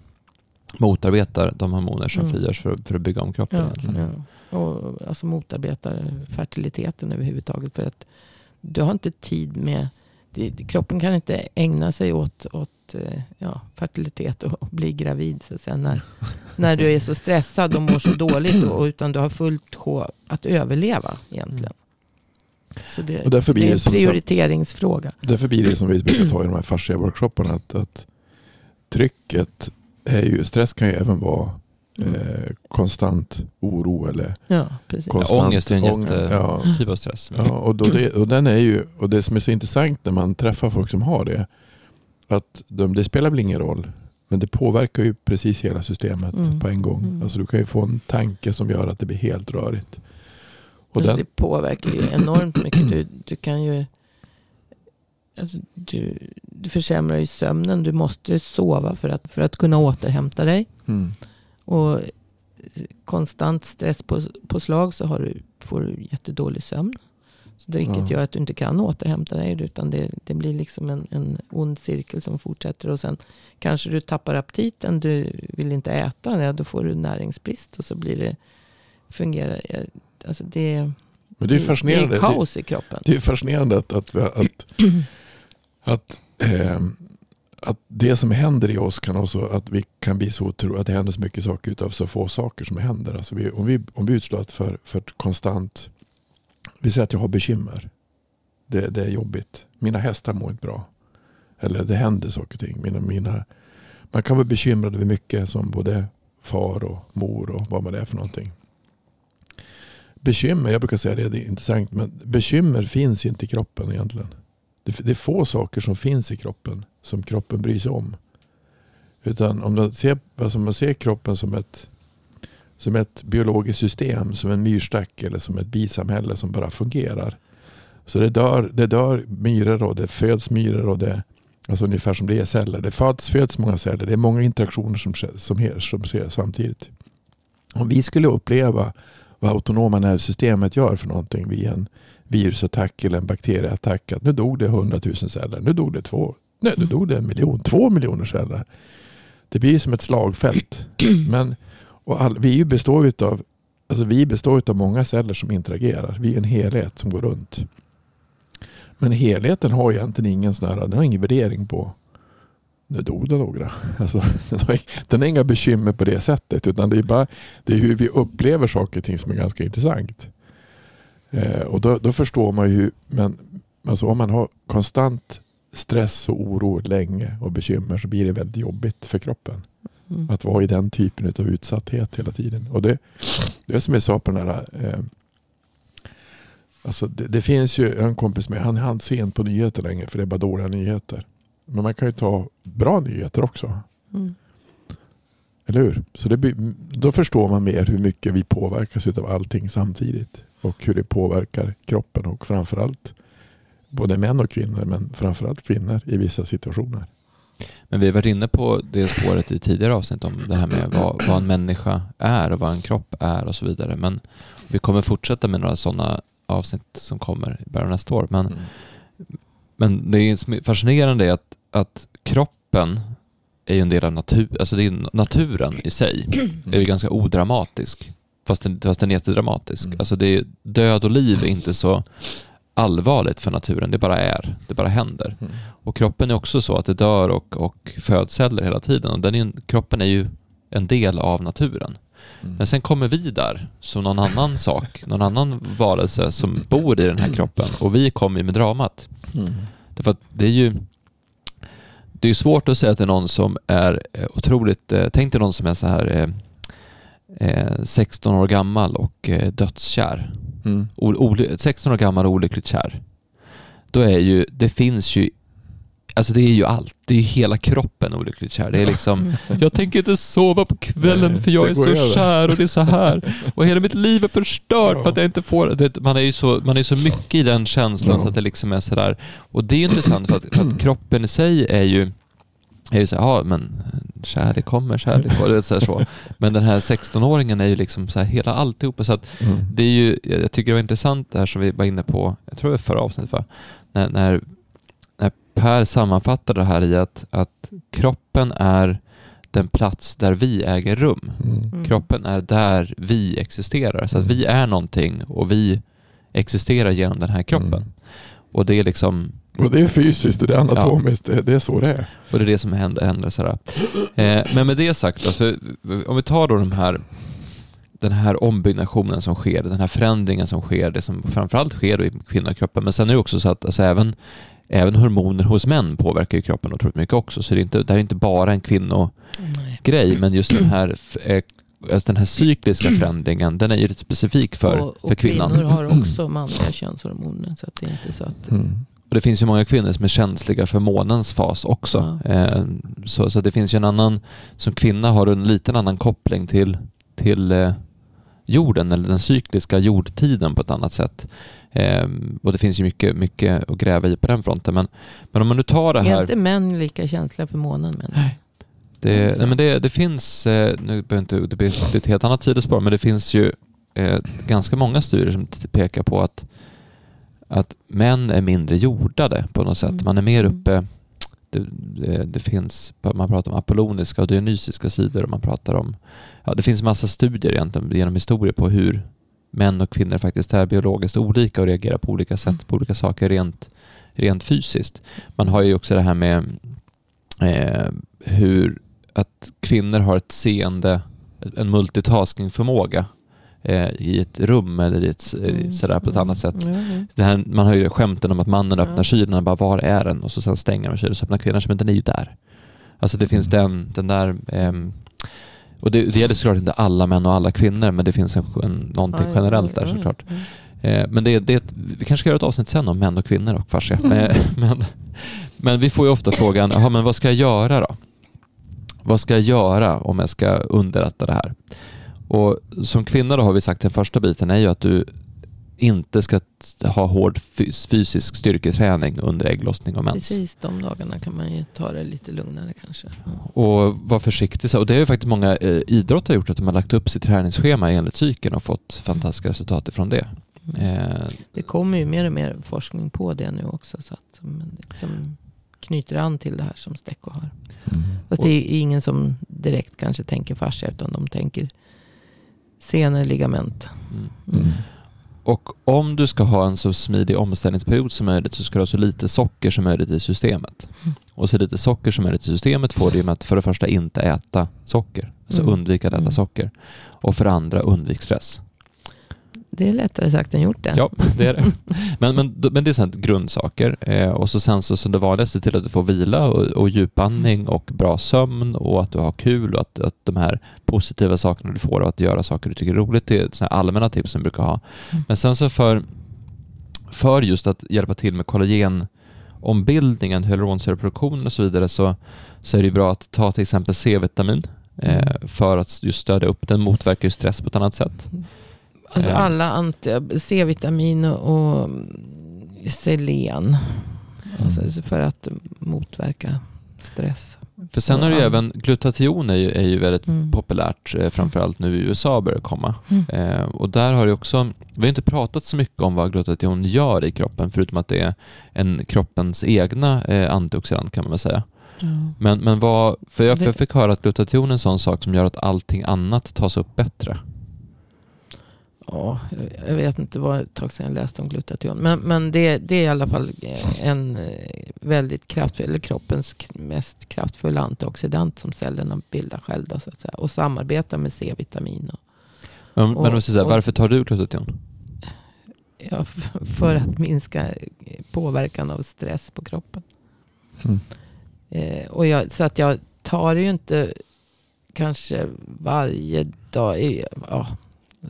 motarbetar de hormoner som Mm. frigörs för, för att bygga om kroppen. Ja, egentligen. ja. Och alltså motarbetar fertiliteten överhuvudtaget. För att du har inte tid med... Det, kroppen kan inte ägna sig åt, åt eh, ja, fertilitet och bli gravid. Så säga, när, när du är så stressad och mår så dåligt. Och, utan du har fullt sjå att överleva egentligen. Så det, Och därför blir det är en som prioriteringsfråga. Därför blir det som vi brukar ta i de här fascia-workshopparna att, att trycket är ju, stress kan ju även vara Mm. eh, konstant oro eller Ja, precis. konstant ångest är en ång- jätte- ja, Typ av stress. ja, och, då det, och den är ju, och det som är så intressant när man träffar folk som har det, att de, det spelar väl ingen roll, men det påverkar ju precis hela systemet Mm. på en gång. Mm. Alltså du kan ju få en tanke som gör att det blir helt rörigt. Och Alltså den, Det påverkar ju enormt mycket. Du, du kan ju... Alltså du, du försämrar ju sömnen. Du måste sova för att, för att kunna återhämta dig. mm, Och konstant stress på, på slag så har du, får du jättedålig sömn. Så det, vilket Ja. gör att du inte kan återhämta dig. Utan det, det blir liksom en, en ond cirkel som fortsätter. Och sen kanske du tappar aptiten. Du vill inte äta. Ja, då får du näringsbrist. Och så blir det... Fungerar... Alltså det, men det är fascinerande. Det är kaos i kroppen. Det är fascinerande att, att, att, att, eh, att det som händer i oss kan också, att vi kan bli så tro att det händer så mycket saker utav så få saker som händer. Alltså vi, om, vi, om vi är utsatt för, för ett konstant, vi säger att jag har bekymmer. Det, det är jobbigt. Mina hästar mår inte bra. Eller det händer saker och ting. Mina, mina, man kan vara bekymrad över mycket som både far och mor och vad man är för någonting. Bekymmer, jag brukar säga det, det är intressant, men bekymmer finns inte i kroppen egentligen. Det, det är få saker som finns i kroppen som kroppen bryr sig om. Utan om man ser, alltså man ser kroppen som ett, som ett biologiskt system, som en myrstack eller som ett bisamhälle som bara fungerar. Så det dör, det dör myror och det föds myror och det Alltså ungefär som det är celler. Det föds, föds många celler. Det är många interaktioner som, som, som sker samtidigt. Om vi skulle uppleva vad autonoma nervsystemet gör för någonting vid en virusattack eller en bakterieattack. Att nu dog det hundratusen celler. Nu dog det två. Nej, nu dog det en miljon. Två miljoner celler. Det blir som ett slagfält. Men, och all, vi består utav alltså vi består av många celler som interagerar. Vi är en helhet som går runt. Men helheten har egentligen ingen sån här, den har ingen värdering på nu dog det några. Alltså, den, har, den har inga bekymmer på det sättet utan det är bara det är hur vi upplever saker och ting som är ganska intressant. Eh, och då, då, förstår man ju, men alltså om man har konstant stress och oro länge och bekymmer så blir det väldigt jobbigt för kroppen. Mm. Att vara i den typen av utsatthet hela tiden. Och det, det som jag sa på den här eh, Alltså det, det, finns ju en kompis med, han är han sent på nyheter längre för det är bara dåliga nyheter. Men man kan ju ta bra nyheter också. Mm. Eller hur? Så det, då förstår man mer hur mycket vi påverkas av allting samtidigt. Och hur det påverkar kroppen och framförallt både män och kvinnor men framförallt kvinnor i vissa situationer. Men vi har varit inne på det spåret i tidigare avsnitt om det här med vad, vad en människa är och vad en kropp är och så vidare. Men vi kommer fortsätta med några sådana avsnitt som kommer i början av nästa år. Men, mm. men det är fascinerande att, att kroppen är en del av natur, alltså det är naturen i sig är ganska odramatisk. Fast den, fast den är jättedramatisk. Mm. Alltså det är, död och liv är inte så allvarligt för naturen, det bara är, det bara händer. Mm. Och kroppen är också så att det dör och, och föds celler hela tiden och den är, kroppen är ju en del av naturen. Mm. Men sen kommer vi där som någon annan sak, någon annan varelse som bor i den här kroppen och vi kommer med dramat. Mm. Därför att det är ju det är svårt att säga är någon som är eh, otroligt, eh, tänk dig någon som är så här eh, 16 år gammal och eh, dödskär. Mm. O, 16 år gammal och olyckligt kär. Då är ju, det finns ju Alltså det är ju allt. Det är ju hela kroppen olyckligt kär. Det är liksom, jag tänker inte sova på kvällen Nej, för jag är så över. kär och det är så här. Och hela mitt liv är förstört ja. för att jag inte får... Det, man, är ju så, man är så mycket i den känslan ja. så att det liksom är sådär. Och det är intressant för att, för att kroppen i sig är ju är ju så ja men kärlek kommer, kärlek går, så, så. Men den här 16-åringen är ju liksom så här hela alltihopa. Så att mm. det är ju, jag tycker det var intressant det här som vi var inne på, jag tror det var förra avsnittet va? När, när Per sammanfattar det här i att, att kroppen är den plats där vi äger rum. Mm. mm. Kroppen är där vi existerar. Så att vi är någonting och vi existerar genom den här kroppen. Mm. Och det är liksom... Och det är fysiskt och det är anatomiskt. Ja. Det är så det är. Och det är det som händer. händer så eh, men med det sagt, då, för om vi tar då de här den här ombyggnationen som sker, den här förändringen som sker, det som framförallt sker i kvinnokroppen. Men sen är det också så att alltså även även hormoner hos män påverkar ju kroppen otroligt mycket också. Så det är, inte, det är inte bara en kvinnogrej, men just den här eh, Alltså den här cykliska förändringen, den är ju lite specifik för, och, och för kvinnan. kvinnor har också manliga könshormoner. Så att det är inte så att... Mm. Och det finns ju många kvinnor som är känsliga för månens fas också. Eh, så, så det finns ju en annan, som kvinna har du en liten annan koppling till, till eh, jorden eller den cykliska jordtiden på ett annat sätt. Eh, och det finns ju mycket, mycket att gräva i på den fronten. Men, men om man nu tar det här... Är inte män lika känsliga för månen? Men... Nej. Det, nej, men det, det finns, eh, nu behöver inte, det blir ett helt annat sidospår, men det finns ju eh, ganska många studier som pekar på att, att män är mindre jordade på något sätt. Mm. Man är mer mm. uppe, det, det, det, finns, man pratar om apolloniska och dionysiska sidor och man pratar om, ja det finns massa studier egentligen genom historia på hur män och kvinnor faktiskt är biologiskt olika och reagerar på olika sätt mm. på olika saker rent, rent fysiskt. Man har ju också det här med eh, hur att kvinnor har ett seende, en multitaskingförmåga eh, i ett rum eller i ett, eh, Mm. sådär på ett annat sätt. Ja. Det här, man har ju skämten om att mannen öppnar kylen och bara var är den? Och så sen stänger man kylen och så öppnar kvinnan men den är ju där. Alltså det finns den, den där ehm, och det, det gäller såklart inte alla män och alla kvinnor men det finns en, en, någonting ja, generellt ja, där ja, såklart. ja. Eh, men det, det, vi kanske ska göra ett avsnitt sen om män och kvinnor och fascia. Mm. Eh, men, men vi får ju ofta frågan, men vad ska jag göra då? Vad ska jag göra om jag ska underlätta det här? Och som kvinna då har vi sagt den första biten är ju att du inte ska ha hård fys- fysisk styrketräning under ägglossning och mens. Precis, de dagarna kan man ju ta det lite lugnare kanske. Och vara försiktig. så- Och det är ju faktiskt många eh, idrottare gjort att de har lagt upp sitt träningsschema enligt cykeln och fått fantastiska resultat ifrån det. Eh, Det kommer ju mer och mer forskning på det nu också. Så att, men, som knyter an till det här som Stecco har. Fast det är ingen som direkt kanske tänker fascia utan de tänker senare ligament. mm. Mm. Och om du ska ha en så smidig omställningsperiod som möjligt så ska du ha så lite socker som möjligt i systemet. Mm. Och så lite socker som möjligt i systemet får du med att för det första inte äta socker. Alltså Mm. undvika att äta Mm. socker. Och för det andra undvik stress. Det är lättare sagt än gjort det. Ja, det är det. Men, men, men det är sånt grundsaker. Eh, och så sen så som det vanligaste till att du får vila och, och djupandning och bra sömn och att du har kul och att, att de här positiva sakerna du får av att göra saker du tycker är roligt. Det är här allmänna tips som jag brukar ha. Mm. Men sen så för, för just att hjälpa till med kollagenombildningen, hyaluronsyreproduktionen och så vidare så, så är det ju bra att ta till exempel C-vitamin eh, Mm. för att just stödja upp den, motverkar ju stress på ett annat sätt. Alltså Eh. alla anti- C-vitamin och, och selen. Alltså för att motverka stress. För sen har du även, glutation är ju, är ju väldigt Mm. populärt, eh, framförallt nu i USA börjar komma. Mm. Eh, och där har det också, vi har inte pratat så mycket om vad glutation gör i kroppen, förutom att det är en kroppens egna eh, antioxidant kan man väl säga. Men, men vad, för jag, Det- jag fick höra att glutation är en sån sak som gör att allting annat tas upp bättre. Ja, jag vet inte vad ett tag sedan jag läste om glutation. Men, men det, det är i alla fall eh, en eh, väldigt kraftfull, eller kroppens mest kraftfulla antioxidant som cellerna bildar själva så att säga. Och samarbetar med C-vitamin. Och, Men, Och- men och- varför tar du glutation? ja, för att minska eh, påverkan av stress på kroppen. Mm. Eh, och jag, så att jag tar det ju inte kanske varje dag. Ja,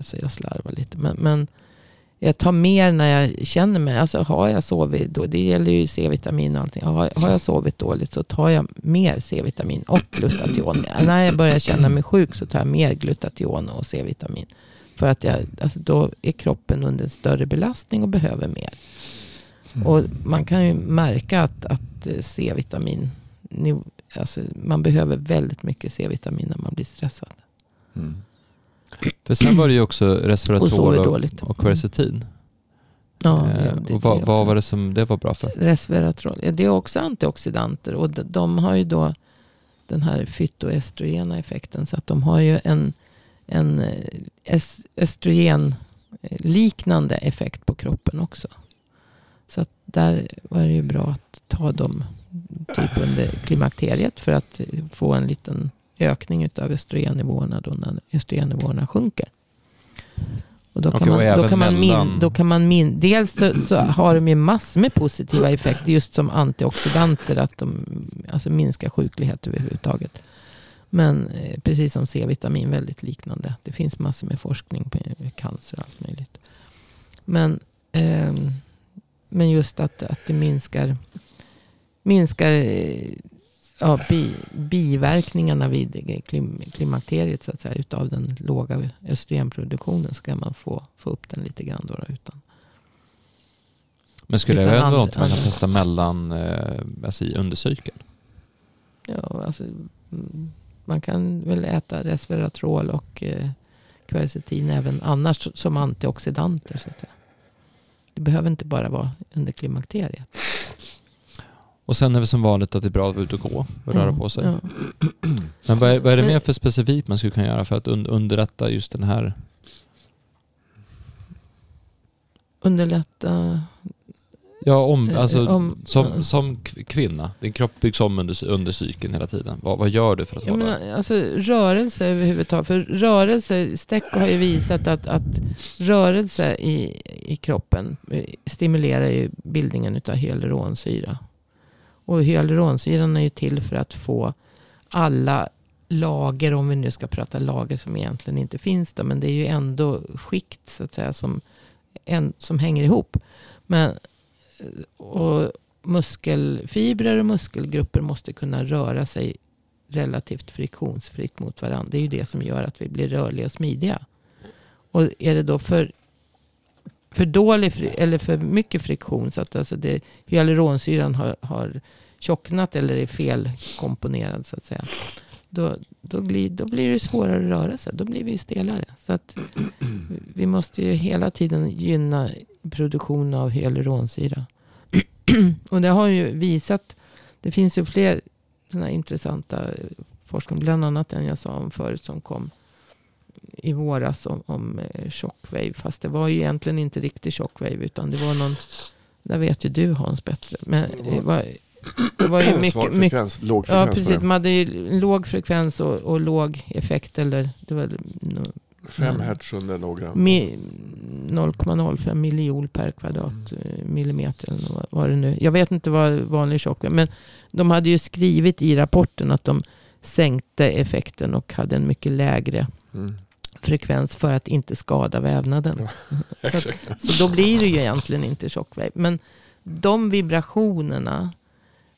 så jag slarvar lite. Men, men jag tar mer när jag känner mig. Alltså har jag sovit, då, det gäller ju C-vitamin och allting. Har, har jag sovit dåligt så tar jag mer C-vitamin och glutation. när jag börjar känna mig sjuk så tar jag mer glutation och C-vitamin. För att jag, alltså då är kroppen under en större belastning och behöver mer. Mm. Och man kan ju märka att, att C-vitamin, alltså man behöver väldigt mycket C-vitamin när man blir stressad. Mm. För sen var det ju också Och resveratrol och, dåligt. och quercetin. Ja, Eh, ja, det- och vad, vad var det som det var bra för? Resveratrol, ja, det är också antioxidanter. Och de, de har ju då den här fytoestrogena effekten. Så att de har ju en, en eh, es, östrogenliknande effekt på kroppen också. Så att där var det ju bra att ta dem typ under klimakteriet. För att eh, få en liten ökning utav östrogennivåerna då när östrogennivåerna sjunker. Och då kan och man, då kan man, mellan- min, då kan man min, dels så, så har de ju massor med positiva effekter just som antioxidanter. Att de alltså minskar sjuklighet överhuvudtaget. Men eh, precis som C-vitamin väldigt liknande. Det finns massor med forskning på eh, cancer och allt möjligt. Men, ehm, men just att, att det minskar, minskar eh, ja, bi, biverkningarna vid klim, klimakteriet så att säga. Utav den låga östrogenproduktionen så kan man få, få upp den lite grann då, då utan. Men skulle det Utan vara and- något man kan testa mellan, eh, alltså i under cykeln? Ja, alltså, mm, man kan väl äta resveratrol och eh, quercetin även annars som antioxidanter. Så att säga. Det behöver inte bara vara under klimakteriet. Och sen är det som vanligt att det är bra att vara ute och gå och röra på sig. Ja. Men vad är, vad är det mer för specifikt man skulle kunna göra för att un, underlätta just den här? Underlätta. Ja, om, Eh, alltså, om- som, som kvinna, din kropp byggs om under, under cykeln hela tiden. Vad, vad gör du för att hålla? alltså, rörelse överhuvudtaget. För rörelse, Stecco har ju visat att, att rörelse i, i kroppen eh, stimulerar ju bildningen utav hyaluronsyra. Och hyaluronsyran är ju till för att få alla lager, om vi nu ska prata lager som egentligen inte finns då, men det är ju ändå skikt så att säga som, en, som hänger ihop. Men, och muskelfibrer och muskelgrupper måste kunna röra sig relativt friktionsfritt mot varandra. Det är ju det som gör att vi blir rörliga och smidiga. Och är det då för, för dålig fri- eller för mycket friktion så att alltså det, hyaluronsyran har, har tjocknat eller är felkomponerad så att säga. Då, då, blir, då blir det svårare att röra sig. Då blir vi stelare. Så att vi måste ju hela tiden gynna produktion av hyaluronsyra. Och det har ju visat. Det finns ju fler sådana intressanta forskning. Bland annat den jag sa om förut som kom i våras om, om eh, shockwave. Fast det var ju egentligen inte riktigt shockwave. Utan det var någon. Där vet ju du Hans bättre. Men det var, det var ju Svag mycket, mycket frekvens, låg Ja, frekvens. precis. med De hade ju låg frekvens och, och låg effekt. Eller det var no- det. Fem Mm. hertz under några. mi- 0,05 miljoul per kvadrat eh, millimeter. Eller vad det nu. Jag vet inte vad vanlig tjock är. Men de hade ju skrivit i rapporten att de sänkte effekten och hade en mycket lägre Mm. Frekvens för att inte skada vävnaden. Så, att, så då blir det ju egentligen inte shockwave. Men de vibrationerna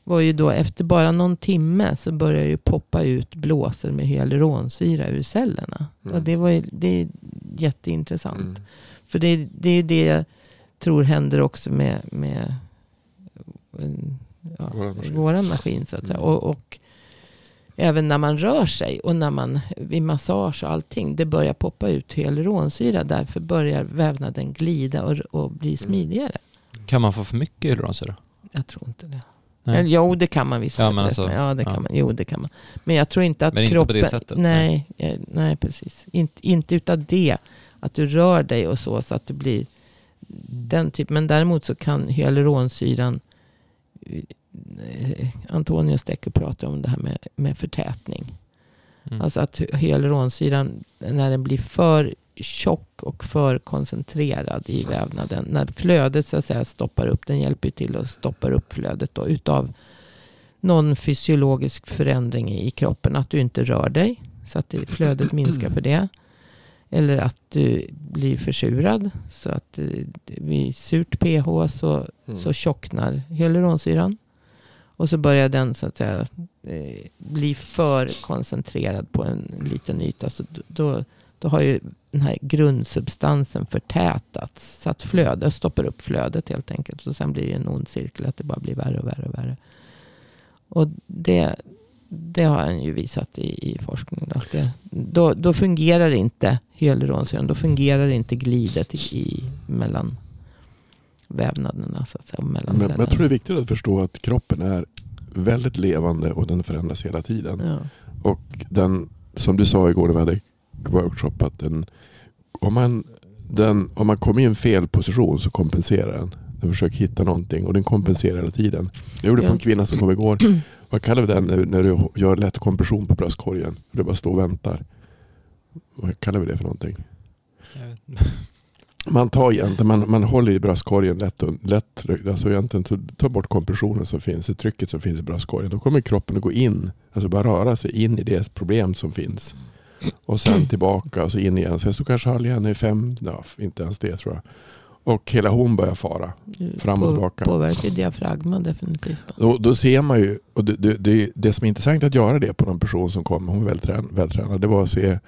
var ju då efter bara någon timme så började det ju poppa ut blåsor med hyaluronsyra ur cellerna. Mm. Och det, var ju, det är jätteintressant. Mm. För det, det är det jag tror händer också med, med ja, maskin. våran maskin. Så att säga. Mm. Och, och även när man rör sig och när man vid massage och allting. Det börjar poppa ut hyaluronsyra. Därför börjar vävnaden glida och, och bli smidigare. Kan man få för mycket hyaluronsyra? Jag tror inte det. Nej. Eller, jo, det kan man visst. Ja, men alltså, ja, det ja. kan man. Jo, det kan man. Men jag tror inte att Men inte på kroppen... det sättet, Nej, nej. nej precis. Inte, inte utav det. Att du rör dig och så, så att du blir den typ. Men däremot så kan hyaluronsyran... eh, Antonio Stecco pratar om det här med, med förtätning. Mm. Alltså att hyaluronsyran, när den blir för tjock och för koncentrerad i vävnaden. När flödet så att säga stoppar upp. Den hjälper ju till att stoppa upp flödet då, utav någon fysiologisk förändring i kroppen. Att du inte rör dig. Så att det, flödet minskar för det. Eller att du blir försurad. Så att eh, vid surt pH så Mm. så tjocknar hyaluronsyran. Och så börjar den så att säga eh, bli för koncentrerad på en liten yta. Så då, då har ju den här grundsubstansen förtätats. Så att flödet stoppar upp flödet helt enkelt. Och sen blir det en ond cirkel att det bara blir värre och värre och värre. Och det, det har han ju visat i, i forskning. Då, att det, då, då fungerar inte hyaluronsyran. Då fungerar inte glidet i, i mellan vävnaderna så att säga. Mellan Men, men jag tror det är viktigt att förstå att kroppen är väldigt levande och den förändras hela tiden. Ja. Och den, som du sa igår när vi hade workshop, att den, om, man, den, om man kommer i en fel position så kompenserar den. Den försöker hitta någonting och den kompenserar hela tiden. Jag gjorde det på Ja. en kvinna som kom igår. Vad kallar vi den när, när du gör lätt kompression på bröstkorgen? Du bara står och väntar. Vad kallar vi det för någonting? Man tar egentligen, man, man håller i bröstkorgen lätt, lätt alltså egentligen så tar bort kompressionen som finns, trycket som finns i bröstkorgen. Då kommer kroppen att gå in, alltså bara röra sig in i det problem som finns. Och sen tillbaka och så in igen. Så jag stod kanske och höll i henne i fem, ja, inte ens det tror jag. Och hela hon börjar fara. Fram och På- tillbaka. Påverkar diafragman definitivt. Då, då ser man ju, och det, det, det, det som är intressant att göra det på någon person som kommer, hon är välträn, vältränad, det var att se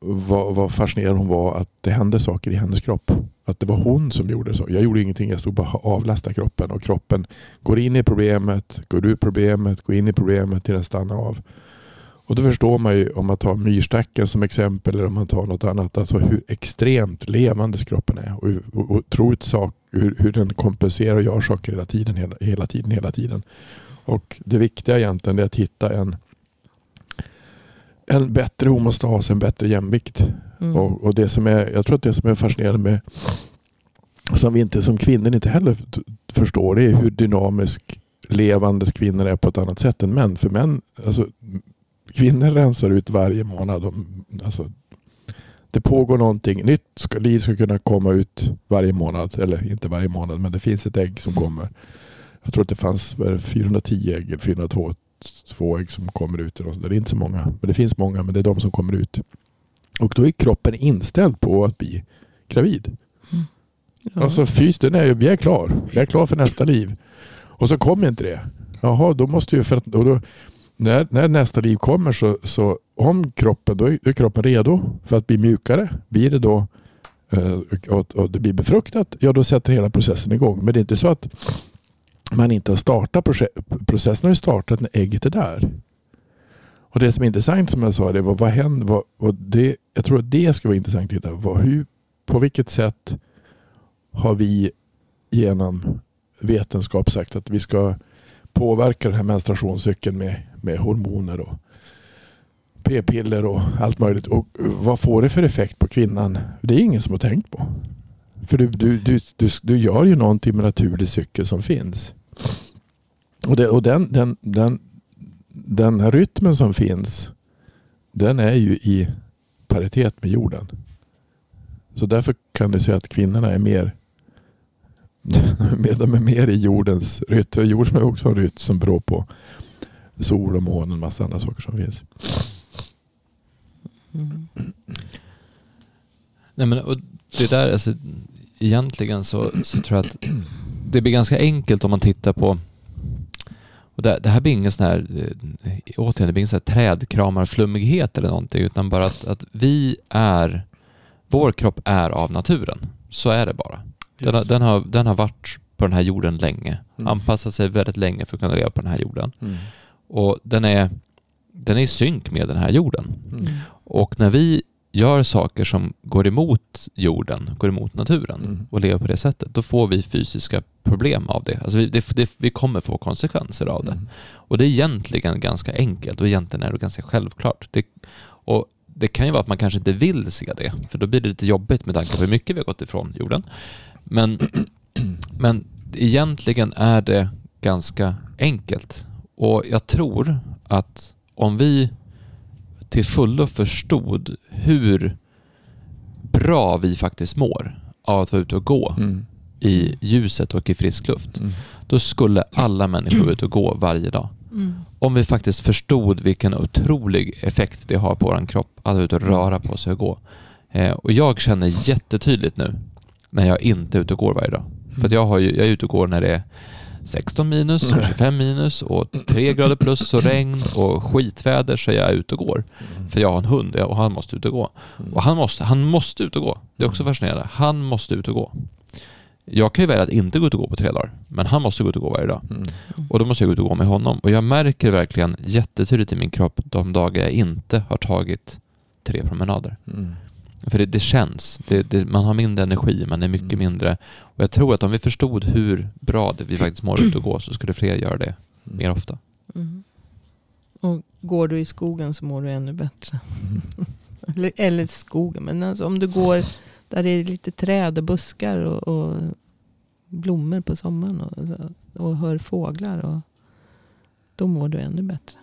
vad, vad fascinerad hon var att det hände saker i hennes kropp. Att det var hon som gjorde så. Jag gjorde ingenting, jag stod bara och avlastade kroppen och kroppen går in i problemet, går ur problemet, går in i problemet till den stannar av. Och då förstår man ju om man tar myrstacken som exempel eller om man tar något annat, alltså hur extremt levande kroppen är och, hur- och, och otroligt sak, hur, hur den kompenserar och gör saker hela tiden, hela, hela tiden, hela tiden. Och det viktiga egentligen är att hitta en, en bättre homostas, en bättre jämvikt. Mm. Och, och det som är, jag tror att det som är fascinerande med som vi inte som kvinnor inte heller förstår det är hur dynamisk levande kvinnor är på ett annat sätt än män. För män, alltså, kvinnor rensar ut varje månad. De, alltså, det pågår någonting nytt. Ska, liv ska kunna komma ut varje månad. Eller inte varje månad, men det finns ett ägg som kommer. Jag tror att det fanns vad är det, 410 ägg, eller 402 två ägg som kommer ut. där. Det är inte så många, men det finns många, men det är de som kommer ut. Och då är kroppen inställd på att bli gravid. Ja. Alltså fys, den är, vi är klar. Vi är klar för nästa liv. Och så kommer inte det. Jaha, då måste ju för att, då, när, när nästa liv kommer så, så om kroppen, då är, då är kroppen redo för att bli mjukare. Blir det då eh, och, och det blir befruktat, ja då sätter hela processen igång. Men det är inte så att man inte har startat processen har ju startat när ägget är där. Och det som är intressant som jag sa, det var vad händer, vad, och det, jag tror att det ska vara intressant att titta på. Hur, på vilket sätt har vi genom vetenskap sagt att vi ska påverka den här menstruationscykeln med, med hormoner och p-piller och allt möjligt. Och vad får det för effekt på kvinnan? Det är ingen som har tänkt på. För du, du, du, du, du gör ju någonting med naturlig cykel som finns. Och, det, och den, den, den, den här rytmen som finns den är ju i paritet med jorden. Så därför kan du säga att kvinnorna är mer de är mer i jordens rytm. Jorden har också en rytm som beror på sol och månen och en massa andra saker som finns. Mm. Nej, men, och det där, alltså, egentligen så, så tror jag att det blir ganska enkelt om man tittar på och det, det här blir ingen sån här, eh, återigen, det blir ingen sån här trädkramarflummighet eller någonting, utan bara att, att vi är, vår kropp är av naturen. Så är det bara. Den, har, Yes. den, har, den har varit på den här jorden länge, Mm. anpassat sig väldigt länge för att kunna leva på den här jorden. Mm. Och den är, den är i synk med den här jorden. Mm. Och när vi gör saker som går emot jorden, går emot naturen Mm. och lever på det sättet, då får vi fysiska problem av det. Alltså vi, det, det vi kommer få konsekvenser av det. Mm. Och det är egentligen ganska enkelt och egentligen är det ganska självklart. Det, och det kan ju vara att man kanske inte vill se det, för då blir det lite jobbigt med tanke på hur mycket vi har gått ifrån jorden. Men, men egentligen är det ganska enkelt. Och jag tror att om vi till fullo förstod hur bra vi faktiskt mår av att vara ute och gå Mm. i ljuset och i frisk luft, Mm. då skulle alla människor vara ute och gå varje dag. Mm. Om vi faktiskt förstod vilken otrolig effekt det har på vår kropp att vara ute och röra på sig och gå. Eh, och jag känner jättetydligt nu när jag inte är ute och går varje dag. För att jag, har ju, jag är ute och går när det är 16 minus, och 25 minus och 3 grader plus och regn och skitväder så är jag ute och går. För jag har en hund och han måste ut och gå. Och han måste, han måste ut och gå. Det är också fascinerande. Han måste ut och gå. Jag kan ju välja att inte gå ut och gå på tre dagar, men han måste gå ut och gå varje dag. Mm. Och då måste jag gå ut och gå med honom. Och jag märker verkligen jättetydligt i min kropp de dagar jag inte har tagit tre promenader. Mm. För det, det känns. Det, det, man har mindre energi, man är mycket Mm. mindre. Och jag tror att om vi förstod hur bra det vi faktiskt mår ut och gå så skulle fler göra det mer ofta. Mm. Och går du i skogen så mår du ännu bättre. Mm. Eller, eller skogen, men alltså om du går där det är lite träd och buskar och, och blommor på sommaren och, och hör fåglar. Och, då mår du ännu bättre.